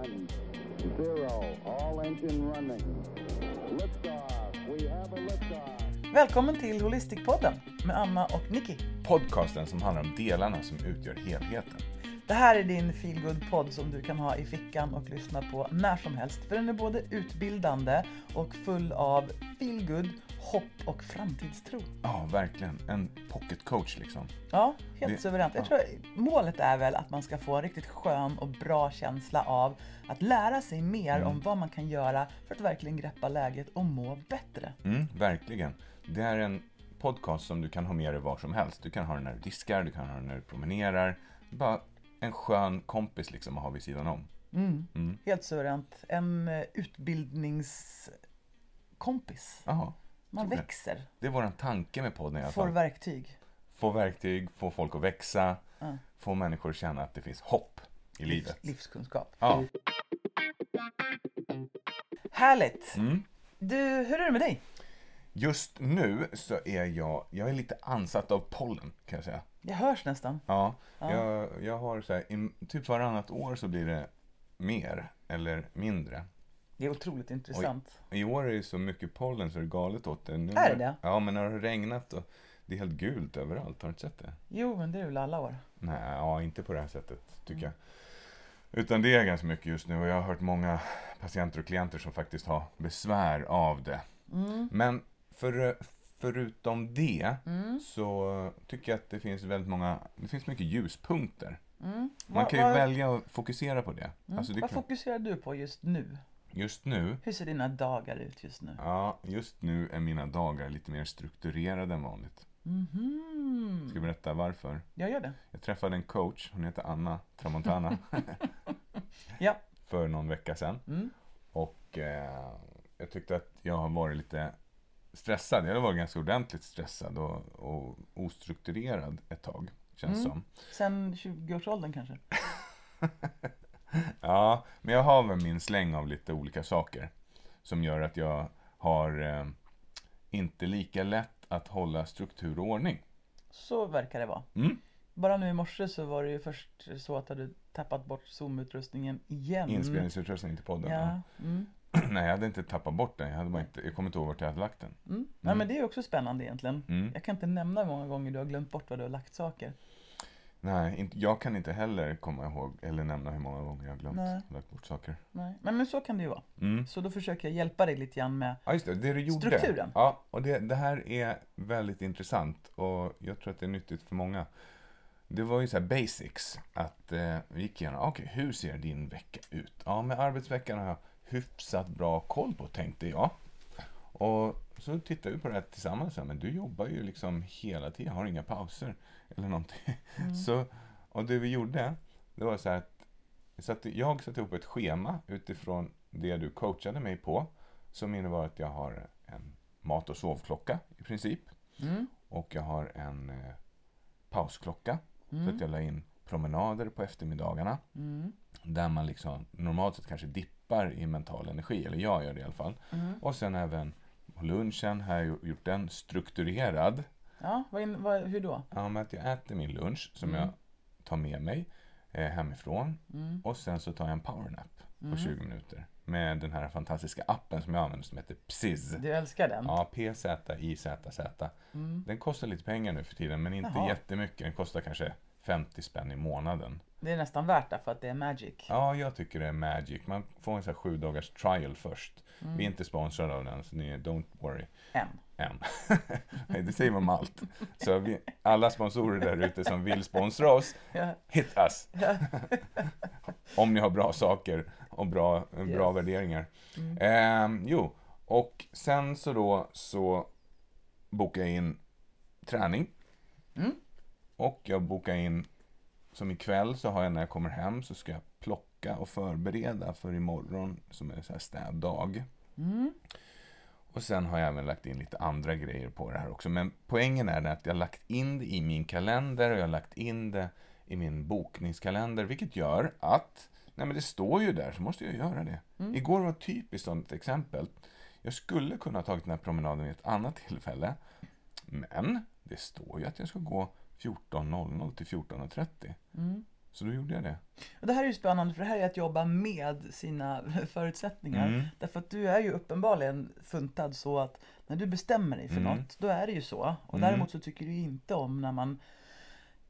one, zero. All engine running. Liftoff. We have a liftoff. Välkommen till Holistikpodden med Anna och Nicky. Podcasten som handlar om delarna som utgör helheten. Det här är din feelgood podd som du kan ha i fickan och lyssna på när som helst. För den är både utbildande och full av feelgood, hopp och framtidstro. Ja, verkligen. En pocket coach liksom. Ja, helt Det- suveränt. Jag ja. tror målet är väl att man ska få en riktigt skön och bra känsla av att lära sig mer Mm. om vad man kan göra för att verkligen greppa läget och må bättre. Mm, verkligen. Det är en podcast som du kan ha med dig var som helst. Du kan ha den när du diskar, du kan ha den när du promenerar. Bara en skön kompis liksom att ha vid sidan om. Mm. Helt suveränt. En eh, utbildningskompis. Jaha. Man växer, Det är vår tanke med podden i alla får fall. verktyg. Få verktyg, få folk att växa, Ja. få människor att känna att det finns hopp i Livs, livet. livskunskap. Ja. Härligt! Mm. Du, hur är det med dig? Just nu så är jag, jag är lite ansatt av pollen kan jag säga. Det hörs nästan. Ja, Jag, jag har så här, i, typ varannat år så blir det mer eller mindre. Det är otroligt intressant. I år är det så mycket pollen så det är galet åt det. Nu, Är det? Ja, men när det har regnat och det är helt gult överallt. Har du inte sett det? Jo, men det är väl alla år. Nej, ja, inte på det här sättet tycker jag. Utan det är ganska mycket just nu och jag har hört många patienter och klienter som faktiskt har besvär av det. Mm. Men för, förutom det så tycker jag att det finns väldigt många, det finns mycket ljuspunkter. Man Vad- kan ju vad- välja att fokusera på det. Alltså det Vad kan, fokuserar du på just nu? Just nu, Hur ser dina dagar ut just nu? ja, just nu är mina dagar lite mer strukturerade än vanligt. Mhm. Ska jag berätta varför? Jag gör det. Jag träffade en coach, hon heter Anna Tramontana, Ja. för någon vecka sedan. Mm. Och eh, jag tyckte att jag har varit lite stressad. Jag har varit ganska ordentligt stressad och, och ostrukturerad ett tag, känns Mm. som. Sen 20-årsåldern kanske? Ja, men jag har väl min släng av lite olika saker. Som gör att jag har eh, inte lika lätt att hålla struktur och ordning. Så verkar det vara. Mm. Bara nu i morse så var det ju först så att du hade tappat bort Zoom-utrustningen igen. Inspelningsutrustning till podden. Ja. Mm. Nej, jag hade inte tappat bort den. Jag, hade bara inte, jag kommer inte ihåg vart jag hade lagt den. Mm. Ja, men det är också spännande egentligen. Mm. Jag kan inte nämna hur många gånger du har glömt bort var du har lagt saker. Nej, inte, jag kan inte heller komma ihåg eller nämna hur många gånger jag har glömt Nej. lagt bort saker. Nej. Men, men så kan det ju vara. Mm. Så då försöker jag hjälpa dig lite grann med Ja, just det. Det du gjorde. Strukturen. Ja, och det, det här är väldigt intressant och jag tror att det är nyttigt för många. Det var ju så här basics, att eh, vi gick igenom, okej, hur ser din vecka ut? Ja, med arbetsveckan har jag hyfsat bra koll på, tänkte jag. Och så tittade vi på det här tillsammans, men du jobbar ju liksom hela tiden, har inga pauser eller någonting. Så, och det vi gjorde, det var så här att vi satte, jag satte ihop ett schema utifrån det du coachade mig på, som innebar att jag har en mat och sovklocka i princip. Mm. Och jag har en eh, pausklocka, så att jag la in promenader på eftermiddagarna. Mm. Där man liksom normalt sett kanske dippar i mental energi, eller jag gör det i alla fall. Mm. Och sen även på lunchen har jag gjort- den strukturerad. Ja, vad in, vad, hur då? Ja, med att jag äter min lunch som Mm. jag tar med mig eh, hemifrån. Mm. Och sen så tar jag en powernap på 20 minuter. Med den här fantastiska appen som jag använder som heter Psiz. Du älskar den? Ja, P-Z-I-Z-Z. Mm. Den kostar lite pengar nu för tiden, men inte Jaha. jättemycket. Den kostar kanske 50 spänn i månaden. Det är nästan värt det för att det är magic. Ja, jag tycker det är magic. Man får en sån här sju dagars trial först. Mm. Vi är inte sponsrade av den, så ni, don't worry. Än. Än. Det säger man med allt. Så vi, alla sponsorer där ute som vill sponsra oss, Ja. hit us! Om ni har bra saker och bra, bra Yes. Mm. värderingar. Ehm, jo, och sen så då så bokar jag in träning. Mm. Och jag bokar in, som ikväll så har jag när jag kommer hem så ska jag plocka och förbereda för imorgon som är så här städdag. Mm. Och sen har jag även lagt in lite andra grejer på det här också. Men poängen är att jag har lagt in det i min kalender och jag har lagt in det i min bokningskalender. Vilket gör att, nej men det står ju där så måste jag göra det. Igår var ett typiskt sådant exempel. Jag skulle kunna ha tagit den här promenaden vid ett annat tillfälle. Men det står ju att jag ska gå 14.00 till 14.30. Så då gjorde jag det. Och det här är ju spännande för det här är att jobba med sina förutsättningar. Mm. Därför att du är ju uppenbarligen funtad så att när du bestämmer dig för Mm. något, då är det ju så. Och Mm. däremot så tycker du inte om när man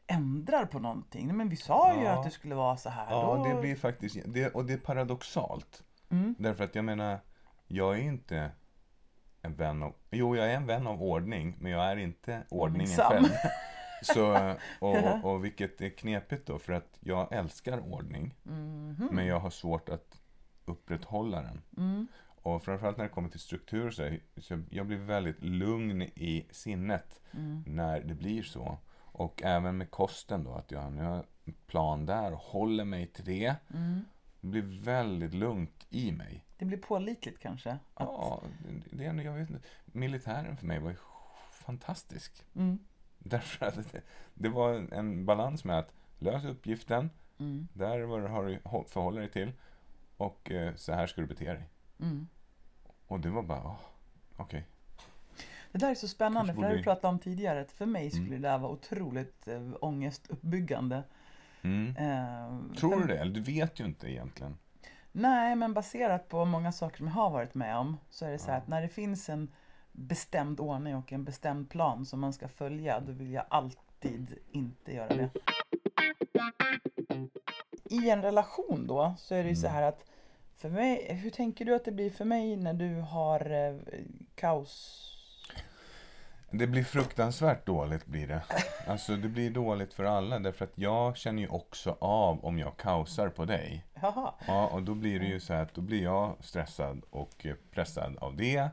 ändrar på någonting. Men vi sa ju Ja. att det skulle vara så här. Ja, då... det blir faktiskt, det, och det är paradoxalt. Mm. Därför att jag menar, jag är inte en vän av, jo jag är en vän av ordning, men jag är inte ordningen Ordningsam. själv. Så, Ja. och, och vilket är knepigt då, för att jag älskar ordning, Mhm. men jag har svårt att upprätthålla den. Mm. Och framförallt när det kommer till struktur så, här, så jag blir väldigt lugn i sinnet Mm. när det blir så. Och även med kosten då, att jag nu har en plan där och håller mig till det. Mm. Det blir väldigt lugnt i mig. Det blir pålitligt kanske. Att... Ja, det, det, jag vet inte. Militären för mig var fantastisk. Mm. Därför att det, det var en, en balans med att lösa uppgiften, Mm. där var, har du hå- förhålla dig till och eh, så här ska du bete dig. Mm. Och det var bara, oh, okej. Det där är så spännande, för det har vi pratat om tidigare. Att för mig skulle Mm. det där vara otroligt äh, ångestuppbyggande. Mm. Eh, Tror för- du det? Eller du vet ju inte egentligen. Nej, men baserat på många saker som jag har varit med om så är det så här Ja. att när det finns en bestämd ordning och en bestämd plan som man ska följa, då vill jag alltid inte göra det. I en relation då så är det ju så Mm. här att för mig, hur tänker du att det blir för mig när du har eh, kaos? Det blir fruktansvärt dåligt blir det. Alltså det blir dåligt för alla därför att jag känner ju också av om jag kaosar på dig. Jaha. Ja, och då blir det ju så här att då blir jag stressad och eh, pressad av det.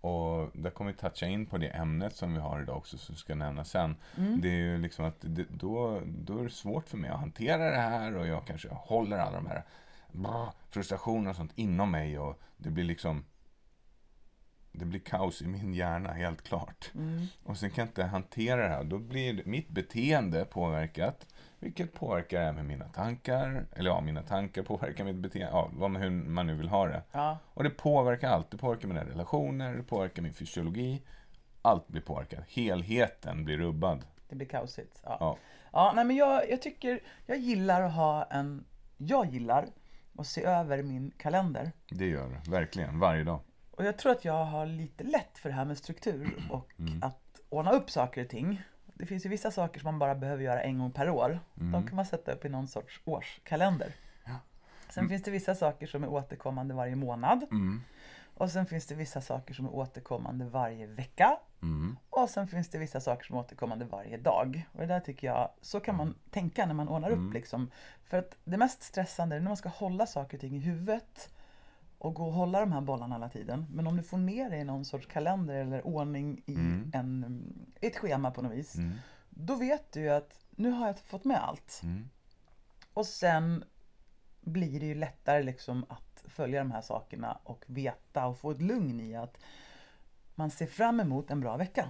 Och där kommer vi toucha in på det ämnet som vi har idag också som ska nämnas sen. Mm. Det är ju liksom att det, då, då är det svårt för mig att hantera det här och jag kanske håller alla de här bra, frustrationer och sånt inom mig och det blir liksom det blir kaos i min hjärna, helt klart. Mm. Och sen kan jag inte hantera det här. Då blir mitt beteende påverkat. Vilket påverkar även mina tankar. Eller ja, mina tankar påverkar mitt beteende. Ja, vad hur man nu vill ha det. Ja. Och det påverkar allt. Det påverkar mina relationer, det påverkar min fysiologi. Allt blir påverkat. Helheten blir rubbad. Det blir kaosigt. Ja. Ja. Ja, nej men jag, jag tycker, jag gillar att ha en, jag gillar att se över min kalender. Det gör det. Verkligen. Varje dag. Och jag tror att jag har lite lätt för det här med struktur och att ordna upp saker och ting. Det finns ju vissa saker som man bara behöver göra en gång per år. De kan man sätta upp i någon sorts årskalender. Sen finns det vissa saker som är återkommande varje månad. Mm. Och sen finns det vissa saker som är återkommande varje vecka. Mm. Och sen finns det vissa saker som är återkommande varje dag. Och det där tycker jag, så kan man tänka när man ordnar upp liksom. För att det mest stressande är när man ska hålla saker och ting i huvudet och gå och hålla de här bollarna hela tiden. Men om du får ner det i någon sorts kalender eller ordning i Mm. en, ett schema på något vis. Mm. Då vet du ju att nu har jag fått med allt. Mm. Och sen blir det ju lättare liksom att följa de här sakerna och veta och få ett lugn i att man ser fram emot en bra vecka.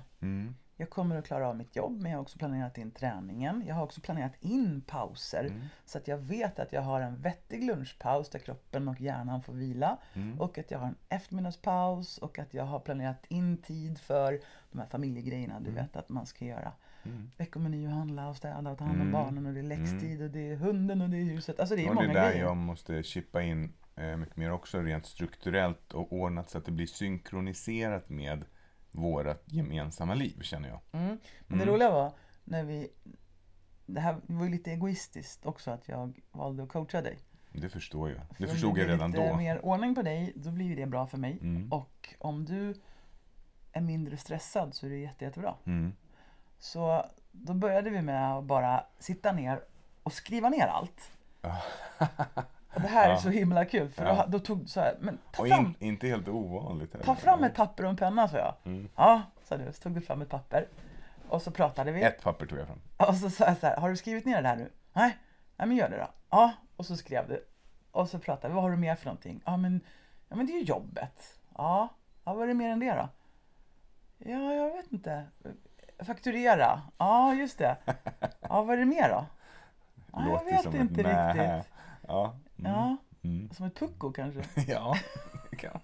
Mm. Jag kommer att klara av mitt jobb men jag har också planerat in träningen. Jag har också planerat in pauser Mm. så att jag vet att jag har en vettig lunchpaus där kroppen och hjärnan får vila. Mm. Och att jag har en eftermiddagspaus och att jag har planerat in tid för de här familjegrejerna du vet att man ska göra. Mm. Veckomeny och handla och städa och ta hand om Mm. barnen och det är läxtid och det är hunden och det är huset. Alltså det är Och det många är där grejer. jag måste chippa in eh, mycket mer också rent strukturellt och ordnat så att det blir synkroniserat med vårat gemensamma liv känner jag. Mm. Men det roliga var när vi det här var ju lite egoistiskt också att jag valde att coacha dig. Det förstår jag. För Det om förstod blir jag redan då. mer ordning på dig, då blir det bra för mig. Mm. Och om du är mindre stressad så är det jätte, jättebra. Mm. Så då började vi med att bara sitta ner och skriva ner allt. Och det här är Ja. så himla kul för Ja. då, då tog så här, men ta Och fram, in, inte helt ovanligt heller. ta fram ett papper och en penna sa jag. Mm. Ja, sa du. Så tog du fram ett papper. Och så pratade vi. Ett papper tog jag fram. Och så sa jag så här, har du skrivit ner det här nu? Nej, nej men gör det då. Ja, och så skrev du. Och så pratade vi, vad har du mer för någonting? Ja men, ja, men det är ju jobbet. Ja, ja vad är det mer än det då? Ja, jag vet inte. Fakturera. Ja, just det. Ja, vad är det mer då? Ja, jag vet inte riktigt. Ja. Mm. Ja, Mm. som ett pucko kanske. ja. kan-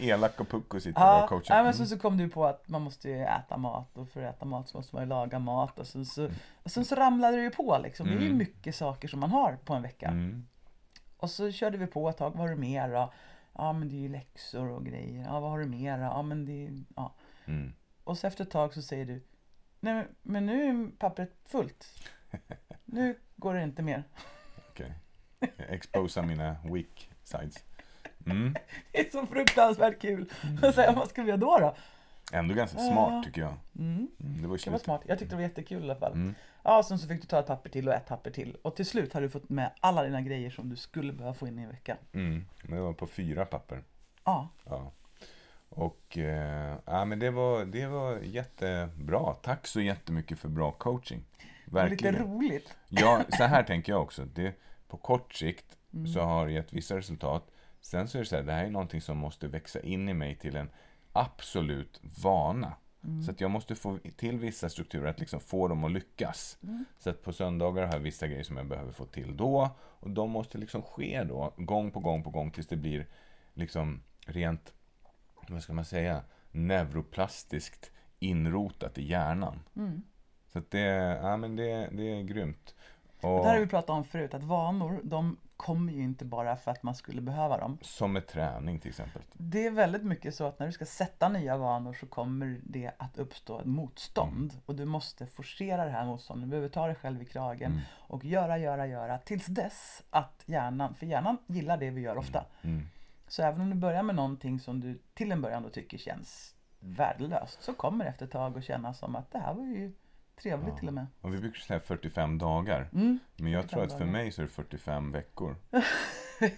Elak och pucko sitter Ja, och coachar. ja, men så, Mm. så kom du på att man måste ju äta mat och för att äta mat så måste man ju laga mat och sen så, och sen så ramlade det ju på liksom. Det är ju Mm. mycket saker som man har på en vecka. Mm. Och så körde vi på ett tag, vad har du mer då? Ja men det är ju läxor och grejer. Ja vad har du mer då? Ja men det är, ja. Mm. Och så efter ett tag så säger du Nej men, men nu är pappret fullt. Nu går det inte mer. Exposa mina weak sides. Mm. Det är så fruktansvärt kul. Och så, vad ska vi göra då då? Ändå ganska smart tycker jag. Mm. Mm, det var Det var smart. Jag tyckte det var jättekul i alla fall. Mm. Ja, sen så fick du ta ett papper till och ett papper till. Och till slut har du fått med alla dina grejer som du skulle behöva få in i en vecka. Mm. Men det var på fyra papper. Ja, Ja. Och eh, ja, men det var, det var jättebra. Tack så jättemycket för bra coaching. det var lite Verkligen. roligt. Ja, så här tänker jag också. Det, på kort sikt Mm. så har det gett vissa resultat. Sen så är det så här, det här är någonting som måste växa in i mig till en absolut vana. Mm. Så att jag måste få till vissa strukturer, att liksom få dem att lyckas. Så att på söndagar har jag vissa grejer som jag behöver få till då. Och de måste liksom ske då, gång på gång på gång, tills det blir liksom rent, vad ska man säga, neuroplastiskt inrotat i hjärnan. Mm. Så att det, ja, men det, det är grymt. Det Och här har vi pratat om förut, att vanor, de kommer ju inte bara för att man skulle behöva dem. som med träning till exempel. Det är väldigt mycket så att när du ska sätta nya vanor så kommer det att uppstå ett motstånd. Och du måste forcera det här motståndet. Du behöver ta dig själv i kragen Mm. och göra, göra, göra tills dess att hjärnan, för hjärnan gillar det vi gör ofta. Mm. Så även om du börjar med någonting som du till en början då tycker känns värdelöst så kommer det efter ett tag att kännas som att det här var ju trevligt Ja. till och med. Och vi brukar säga 45 dagar. Mm. Men jag 45 tror att för mig så är det 45 veckor.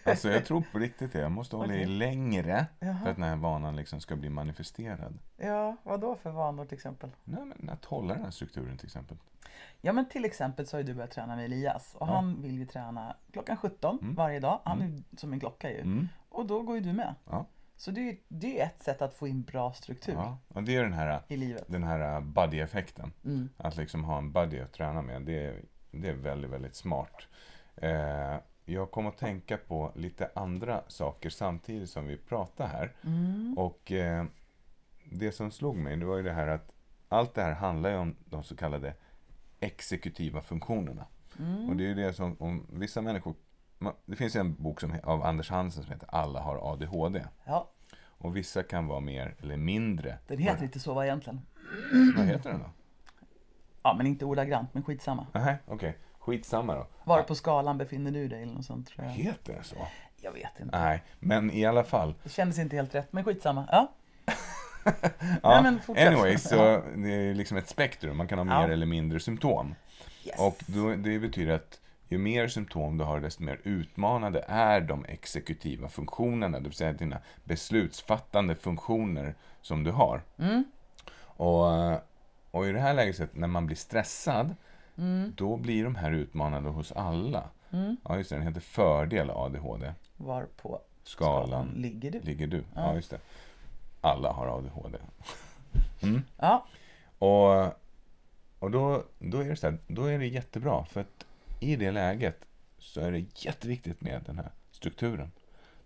Alltså jag tror på riktigt det. Jag måste hålla i Okej. längre för Jaha. att den här vanan liksom ska bli manifesterad. Ja, vad då för vanor till exempel? Nej, men att hålla den här strukturen till exempel. Ja men till exempel så har ju du börjat träna med Elias och Ja. han vill ju träna klockan 17 Mm. varje dag. Han är ju som en klocka ju. Mm. Och då går ju du med. Ja. Så det är det är ett sätt att få in bra struktur Ja. Och det är den här, i livet. den här buddy-effekten. Mm. Att liksom ha en buddy att träna med. Det är, det är väldigt, väldigt smart. Eh, jag kom att tänka på lite andra saker samtidigt som vi pratar här. Mm. Och eh, det som slog mig, det var ju det här att allt det här handlar ju om de så kallade exekutiva funktionerna. Mm. Och det är ju det som, om vissa människor, det finns en bok som, av Anders Hansen som heter Alla har ADHD. Ja, Och vissa kan vara mer eller mindre. den heter inte så va, egentligen. Vad heter den då? Ja men inte ordagrant, men skitsamma. Nej, okej. Skitsamma då. Var på skalan befinner du dig eller något sånt tror jag. Heter det så? Jag vet inte. Nej, men i alla fall. Det kändes inte helt rätt, men skitsamma. Ja, Ja, men fortsätt. anyway, så det är liksom ett spektrum. Man kan ha Ja. mer eller mindre symptom. yes. Och då, det betyder att ju mer symptom du har, desto mer utmanande är de exekutiva funktionerna, det vill säga dina beslutsfattande funktioner som du har. Mm. Och, och i det här läget, när man blir stressad, Mm. då blir de här utmanande hos alla. Mm. Ja, just det, den heter fördel ADHD. Var på Skalan skalan ligger du? ligger du. Ja, Ja. just det. Alla har ADHD. Mm. Ja, Och, och då, då är det så här, då är det jättebra för att i det läget så är det jätteviktigt med den här strukturen.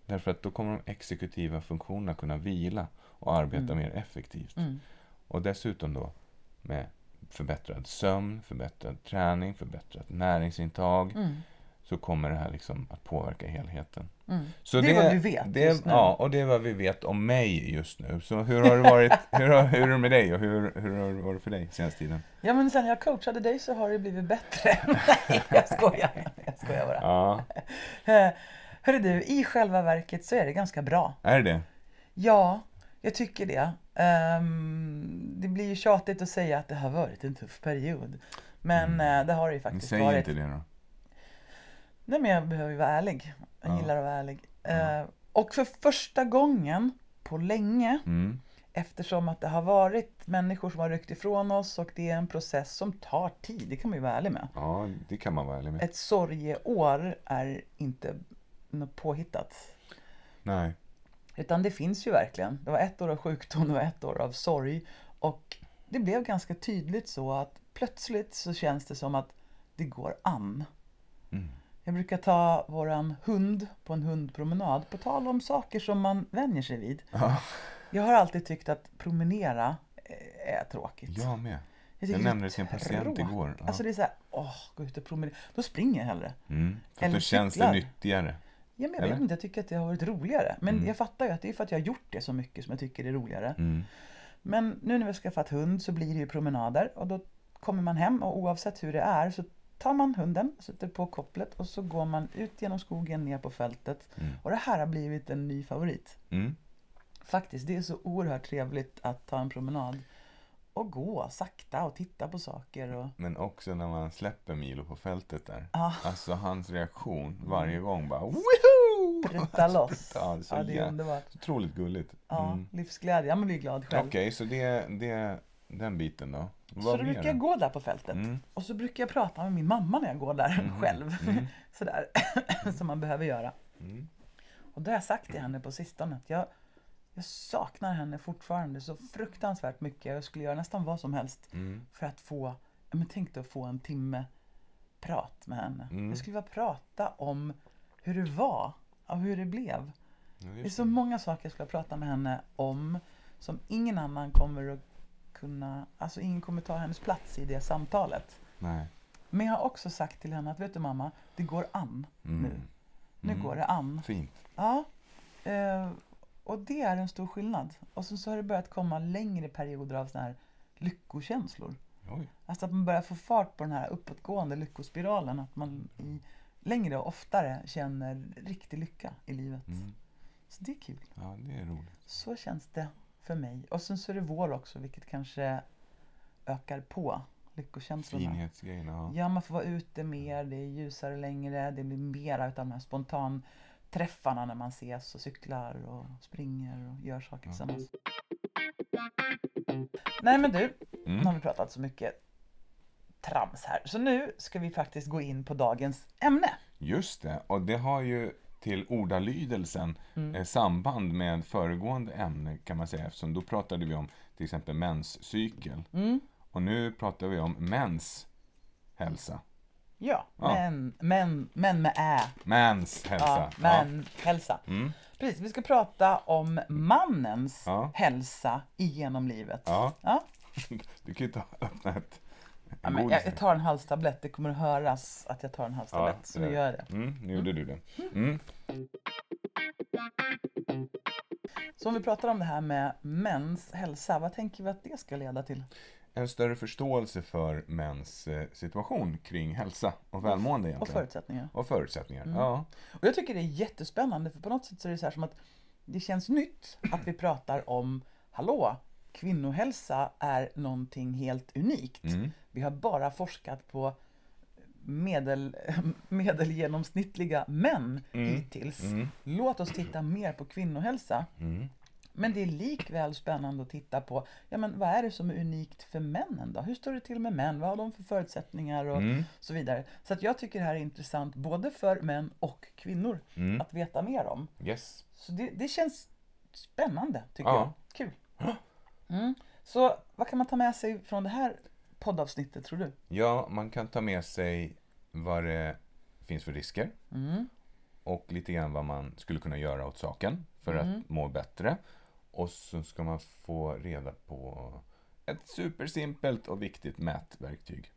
Därför att då kommer de exekutiva funktionerna kunna vila och arbeta mer effektivt. mm. Och dessutom då med förbättrad sömn, förbättrad träning, förbättrat näringsintag Mm. så kommer det här liksom att påverka helheten. Mm. Så Det är vad vi vet det, just nu. Ja, och det är vad vi vet om mig just nu. Så hur har det varit, hur, har, hur är det med dig och hur, hur har det varit för dig senaste tiden? Ja men sen jag coachade dig så har det blivit bättre. Nej, jag skojar. Jag skojar bara. Ja, Eh, Hörru du, i själva verket så är det ganska bra. är det det? Ja, jag tycker det. Ehm, det blir ju tjatigt att säga att det har varit en tuff period. Men eh, det har det ju faktiskt varit. inte det då? Nej men jag behöver ju vara ärlig. Jag Ja. gillar att vara ärlig. Eh, och för första gången på länge, Mm. eftersom att det har varit människor som har ryckt ifrån oss och det är en process som tar tid, det kan man ju vara ärlig med. Ja, det kan man vara ärlig med. Ett sorgeår är inte något påhittat. Nej. Utan det finns ju verkligen. Det var ett år av sjukdom och ett år av sorg. Och det blev ganska tydligt så att plötsligt så känns det som att det går an. Mm. Jag brukar ta våran hund på en hundpromenad. På tal om saker som man vänjer sig vid. Ja, Jag har alltid tyckt att promenera eh, är tråkigt. jag med. Jag det är nämnde det till en patient igår. Ja. Alltså det är så här, åh, gå ut och promenera. Då springer jag hellre. Mm. För eller då känns det nyttigare. Ja, men jag Eller? vet inte, jag tycker att det har varit roligare. Men Mm. jag fattar ju att det är för att jag har gjort det så mycket som jag tycker det är roligare. Mm. Men nu när vi har skaffat hund så blir det ju promenader och då kommer man hem och oavsett hur det är så tar man hunden, sätter på kopplet och så går man ut genom skogen ner på fältet. Mm. Och det här har blivit en ny favorit. Mm. Faktiskt, det är så oerhört trevligt att ta en promenad och gå sakta och titta på saker. Och... Men också när man släpper Milo på fältet där. Ja. Alltså hans reaktion varje gång bara Woho! Prutta loss. Ja, det är så Ja, det är underbart. otroligt gulligt. Ja, Mm. livsglädje. Ja, man blir glad själv. Okej, så det, det, den biten då. Så då brukar jag då? gå där på fältet. Mm. Och så brukar jag prata med min mamma när jag går där Mhm. själv. Mm. Sådär, som man behöver göra. Mm. Och det har jag sagt till henne på sistone. Att jag, jag saknar henne fortfarande så fruktansvärt mycket. Jag skulle göra nästan vad som helst Mm. för att få, men tänk dig att få en timme prat med henne. Mm. Jag skulle vilja prata om hur det var och hur det blev. Ja, Det är så många saker jag skulle prata med henne om som ingen annan kommer att kunna, alltså ingen kommer ta hennes plats i det samtalet. Nej. Men jag har också sagt till henne att vet du mamma, det går an Mm. nu. Nu Mm. går det an. Fint. Ja, eh, och det är en stor skillnad. Och sen så har det börjat komma längre perioder av såna här lyckokänslor. Oj. Alltså att man börjar få fart på den här uppåtgående lyckospiralen. Att man i, längre och oftare känner riktig lycka i livet. Mm. Så det är kul. Ja, det är roligt. Så känns det för mig. Och sen så är det vår också, vilket kanske ökar på lyckokänslorna. Finhetsgrejerna. Ja. Ja, man får vara ute mer, det är ljusare längre, det blir mera utav de här spontanträffarna när man ses och cyklar och springer och gör saker tillsammans. Nej men du, nu har Mm. vi pratat så mycket trams här. Så nu ska vi faktiskt gå in på dagens ämne. Just det, och det har ju till ordalydelsen Mm. eh, samband med föregående ämne kan man säga eftersom då pratade vi om till exempel menscykel. Mm. Och nu pratar vi om mäns hälsa. Ja, Ja. Men, men, men med ä. Mäns Ja, hälsa. men hälsa. Mm. Precis, vi ska prata om mannens Ja. hälsa genom livet. Ja. Ja. Du kan ju ta öppna ett Ja, men godis jag, jag tar en halstablett, det kommer att höras att jag tar en halstablett. Ja, så nu gör jag det. Mm, nu gjorde du det. Mm. Så om vi pratar om det här med mäns hälsa, vad tänker vi att det ska leda till? En större förståelse för mäns eh, situation kring hälsa och välmående Och egentligen. förutsättningar. Och förutsättningar. Mm. Ja. Och jag tycker det är jättespännande för på något sätt så är det så här som att det känns nytt att vi pratar om, hallå, kvinnohälsa är någonting helt unikt. Mm. Vi har bara forskat på medel, medelgenomsnittliga män hittills. Mm. Låt oss titta mer på kvinnohälsa. Mm. Men det är likväl spännande att titta på, ja men vad är det som är unikt för männen då? Hur står det till med män? Vad har de för förutsättningar och Mm. så vidare? Så att jag tycker det här är intressant både för män och kvinnor Mm. att veta mer om. Yes. Så det, det känns spännande tycker Ja. jag. Kul. Mm. Så vad kan man ta med sig från det här poddavsnittet tror du? Ja, man kan ta med sig vad det finns för risker Mm. och lite grann vad man skulle kunna göra åt saken för att må bättre. Och så ska man få reda på ett supersimpelt och viktigt mätverktyg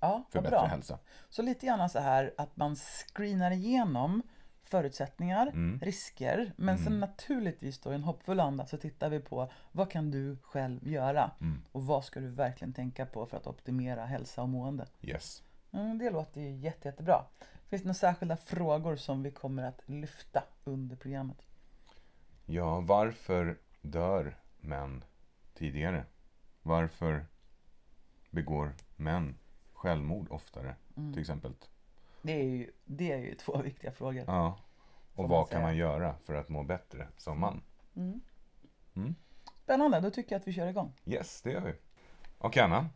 Ja, för bättre bra. hälsa. Så lite grann så här att man screenar igenom förutsättningar, Mm. risker, men sen naturligtvis då i en hoppfull anda så tittar vi på vad kan du själv göra Mm. och vad ska du verkligen tänka på för att optimera hälsa och mående. Yes. Mm, det låter ju jätte, jättebra. Finns det några särskilda frågor som vi kommer att lyfta under programmet? Ja, varför dör män tidigare? Varför begår män självmord oftare, Mm. till exempel? Det är ju, det är ju två viktiga frågor. Ja. Och man vad kan säga. man göra för att må bättre som man? Mm. Mm. Spännande, då tycker jag att vi kör igång. Yes, det gör vi. Och Anna.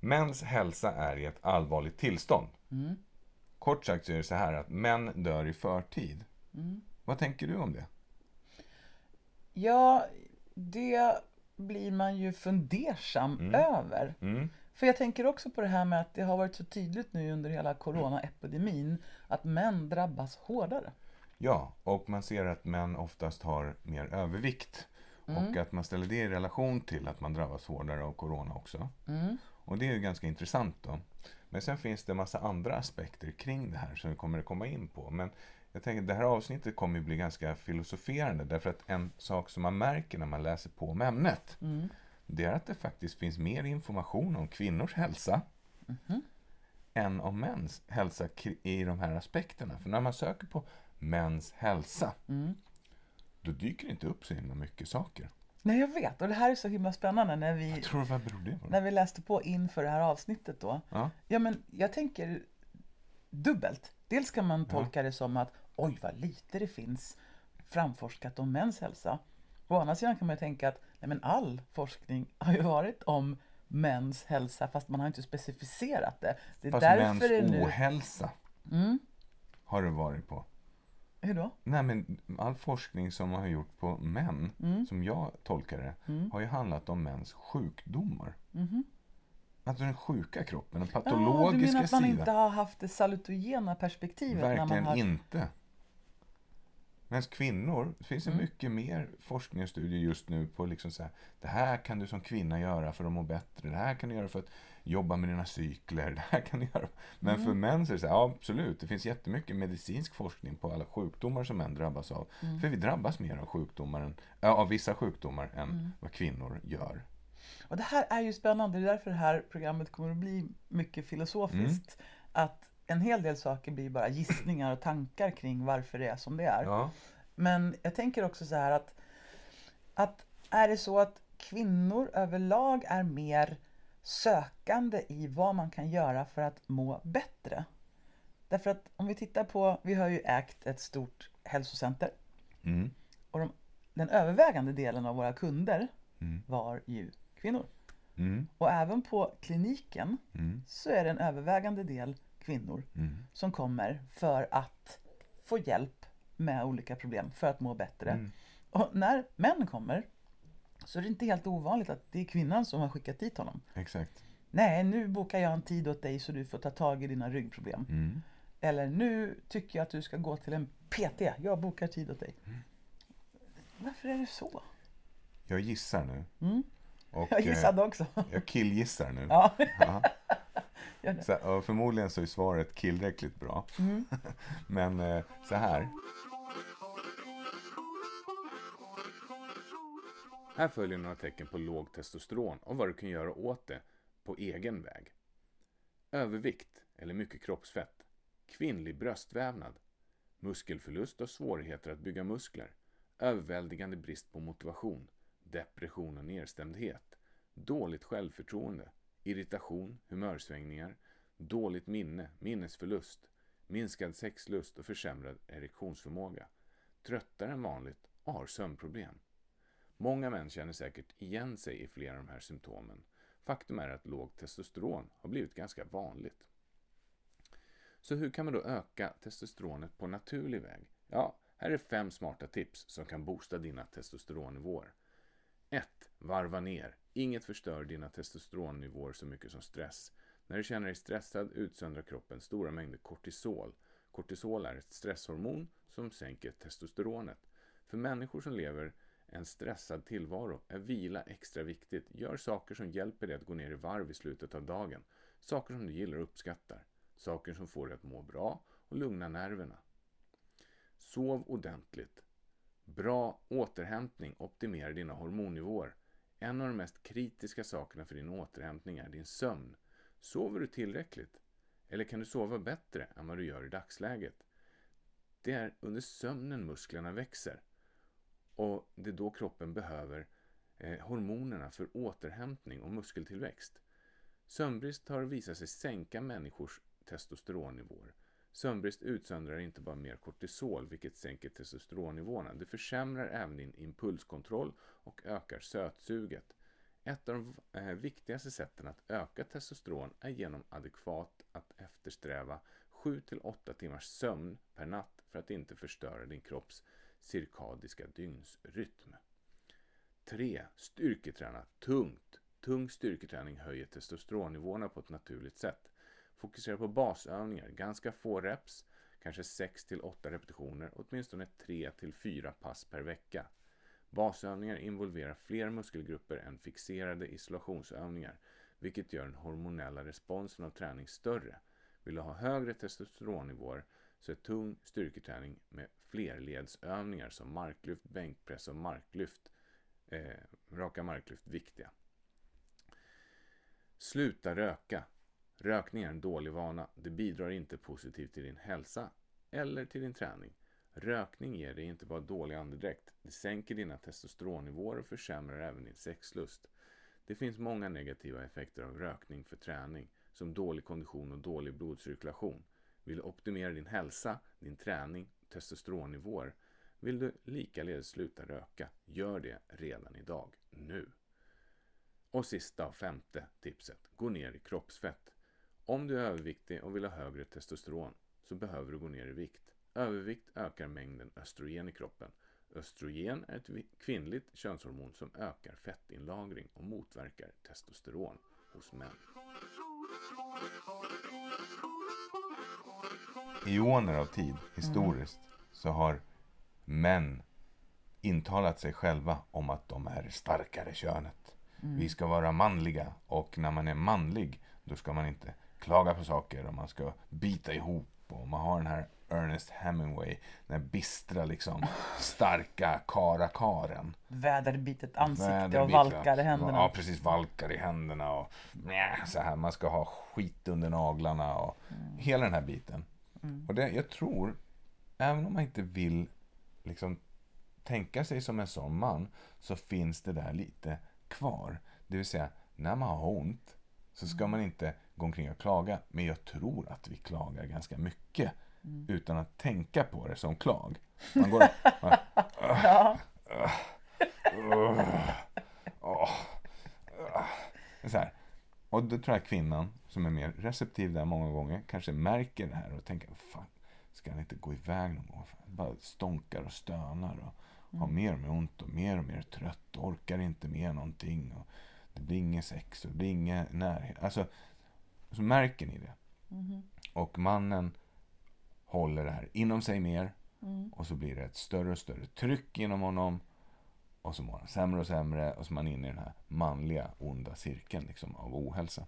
Mäns hälsa är i ett allvarligt tillstånd. Mm. Kort sagt så är det så här att män dör i förtid. Mm. Vad tänker du om det? Ja, det blir man ju fundersam Mm. över. För jag tänker också på det här med att det har varit så tydligt nu under hela coronaepidemin att män drabbas hårdare. Ja, och man ser att män oftast har mer övervikt. Mm. Och att man ställer det i relation till att man drabbas hårdare av corona också. Mm. Och det är ju ganska intressant då. Men sen finns det en massa andra aspekter kring det här som vi kommer att komma in på. Men jag tänker att det här avsnittet kommer att bli ganska filosoferande därför att en sak som man märker när man läser på om ämnet Mm. Det är att det faktiskt finns mer information om kvinnors hälsa Mhm. än om mäns hälsa i de här aspekterna. För när man söker på mäns hälsa Mm. då dyker det inte upp så himla mycket saker. Nej, jag vet. Och det här är så himla spännande när vi, på? när vi läste på inför det här avsnittet då. Ja. Ja, men jag tänker dubbelt. Dels kan man tolka det som att oj, vad lite det finns framforskat om mäns hälsa. Å andra sidan kan man ju tänka att men all forskning har ju varit om mäns hälsa fast man har inte specificerat det. Det är Fast därför mäns nu... ohälsa Mm. har det varit på. Hur då? Nej, men all forskning som man har gjort på män, Mm. som jag tolkar det, Mm. har ju handlat om mäns sjukdomar. Mhm. Alltså den sjuka kroppen, den Ja, du patologiska menar att man sidan. inte har haft det salutogena perspektivet? när Verkligen man har... inte. Medan kvinnor, det finns Mm. mycket mer forskning och studier just nu på liksom så här, det här kan du som kvinna göra för att må bättre, det här kan du göra för att jobba med dina cykler, det här kan du göra. Men Mm. för män så är det så här, ja absolut, det finns jättemycket medicinsk forskning på alla sjukdomar som män drabbas av. Mm. För vi drabbas mer av sjukdomar, än, ja, av vissa sjukdomar än Mm. vad kvinnor gör. Och det här är ju spännande, det är därför det här programmet kommer att bli mycket filosofiskt. Mm. Att en hel del saker blir bara gissningar och tankar kring varför det är som det är. Ja. Men jag tänker också så här att, att är det så att kvinnor överlag är mer sökande i vad man kan göra för att må bättre? Därför att om vi tittar på, vi har ju ägt ett stort hälsocenter Mm. och de, den övervägande delen av våra kunder Mm. var ju kvinnor. Mm. Och även på kliniken Mm. så är det en övervägande del kvinnor Mm. som kommer för att få hjälp med olika problem för att må bättre. Mm. Och när män kommer så är det inte helt ovanligt att det är kvinnan som har skickat dit honom. Exakt. Nej, nu bokar jag en tid åt dig så du får ta tag i dina ryggproblem. Mm. Eller nu tycker jag att du ska gå till en PT. Jag bokar tid åt dig. Mm. Varför är det så? Jag gissar nu. Mm. Och, Jag eh, gissade också. Jag killgissar nu. Ja. Så, och förmodligen så är svaret tillräckligt bra. Mm. Men eh, så här. Här följer några tecken på låg testosteron och vad du kan göra åt det på egen väg. Övervikt eller mycket kroppsfett. Kvinnlig bröstvävnad. Muskelförlust och svårigheter att bygga muskler. Överväldigande brist på motivation. Depression och nedstämdhet. Dåligt självförtroende. Irritation, humörsvängningar. Dåligt minne, minnesförlust. Minskad sexlust och försämrad erektionsförmåga. Tröttare än vanligt och har sömnproblem. Många män känner säkert igen sig i flera av de här symptomen. Faktum är att lågt testosteron har blivit ganska vanligt. Så hur kan man då öka testosteronet på naturlig väg? Ja, här är fem smarta tips som kan boosta dina testosteronnivåer. 1. Varva ner. Inget förstör dina testosteronnivåer så mycket som stress. När du känner dig stressad utsöndrar kroppen stora mängder kortisol. Kortisol är ett stresshormon som sänker testosteronet. För människor som lever en stressad tillvaro är vila extra viktigt. Gör saker som hjälper dig att gå ner i varv i slutet av dagen. Saker som du gillar och uppskattar. Saker som får dig att må bra och lugna nerverna. Sov ordentligt. Bra återhämtning optimerar dina hormonnivåer. En av de mest kritiska sakerna för din återhämtning är din sömn. Sover du tillräckligt? Eller kan du sova bättre än vad du gör i dagsläget? Det är under sömnen musklerna växer. Och det är då kroppen behöver eh, hormonerna för återhämtning och muskeltillväxt. Sömnbrist har visat sig sänka människors testosteronnivåer. Sömnbrist utsöndrar inte bara mer kortisol, vilket sänker testosteronnivåerna. Det försämrar även din impulskontroll och ökar sötsuget. Ett av de eh, viktigaste sätten att öka testosteron är genom adekvat att eftersträva 7-8 timmars sömn per natt för att inte förstöra din kropps cirkadiska dygnsrytm. 3. Styrketräna tungt. Tung styrketräning höjer testosteronnivåerna på ett naturligt sätt. Fokusera på basövningar, ganska få reps, kanske 6-8 repetitioner, åtminstone 3-4 pass per vecka. Basövningar involverar fler muskelgrupper än fixerade isolationsövningar, vilket gör den hormonella responsen av träning större. Vill du ha högre testosteronnivåer så är tung styrketräning med flerledsövningar som marklyft, bänkpress och marklyft, eh, raka marklyft viktiga. Sluta röka. Rökning är en dålig vana. Det bidrar inte positivt till din hälsa eller till din träning. Rökning ger dig inte bara dålig andedräkt. Det sänker dina testosteronnivåer och försämrar även din sexlust. Det finns många negativa effekter av rökning för träning, som dålig kondition och dålig blodcirkulation. Vill du optimera din hälsa, din träning och testosteronnivåer vill du likaledes sluta röka, gör det redan idag, nu. Och sista och femte tipset, gå ner i kroppsfett. Om du är överviktig och vill ha högre testosteron så behöver du gå ner i vikt. Övervikt ökar mängden östrogen i kroppen. Östrogen är ett kvinnligt könshormon som ökar fettinlagring och motverkar testosteron hos män. I eoner av tid, historiskt, så har män intalat sig själva om att de är starkare könet. Vi ska vara manliga och när man är manlig då ska man inte klaga på saker och man ska bita ihop och man har den här Ernest Hemingway, den här bistra liksom starka karakaren. Väderbitet ansikte Väderbit, och valkar i händerna. Ja, precis. Valkar i händerna och så här. Man ska ha skit under naglarna och Mm. hela den här biten. Och det, jag tror, även om man inte vill liksom tänka sig som en sån man, så finns det där lite kvar. Det vill säga, när man har ont så ska man inte gå omkring och klaga. Men jag tror att vi klagar ganska mycket utan att tänka på det som klag. Man går Ja. Så här. Och då tror jag kvinnan, som är mer receptiv där många gånger, kanske märker det här och tänker, fan, ska han inte gå iväg någon gång? Fan, Bara stånkar och stönar och har mer och mer ont och mer och mer trött och orkar inte med någonting. Och det blir inget sex och det blir ingen närhet. Alltså, så märker ni det. Och mannen håller det här inom sig mer. Och så blir det ett större och större tryck inom honom. Och så mår han sämre och sämre. Och så är man inne i den här manliga onda cirkeln liksom, av ohälsa.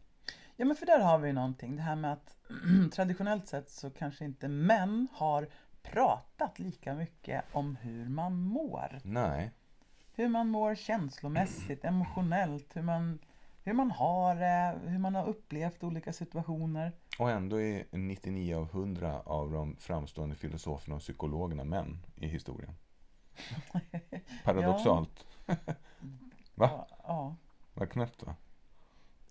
Ja men för där har vi ju någonting. Det här med att traditionellt sett så kanske inte män har pratat lika mycket om hur man mår. Nej, Hur man mår känslomässigt, emotionellt, hur man, hur man har det, hur man har upplevt olika situationer. och ändå är 99 av 100 av de framstående filosoferna och psykologerna män i historien. Paradoxalt. Va? Ja, ja, Vad knäppt va?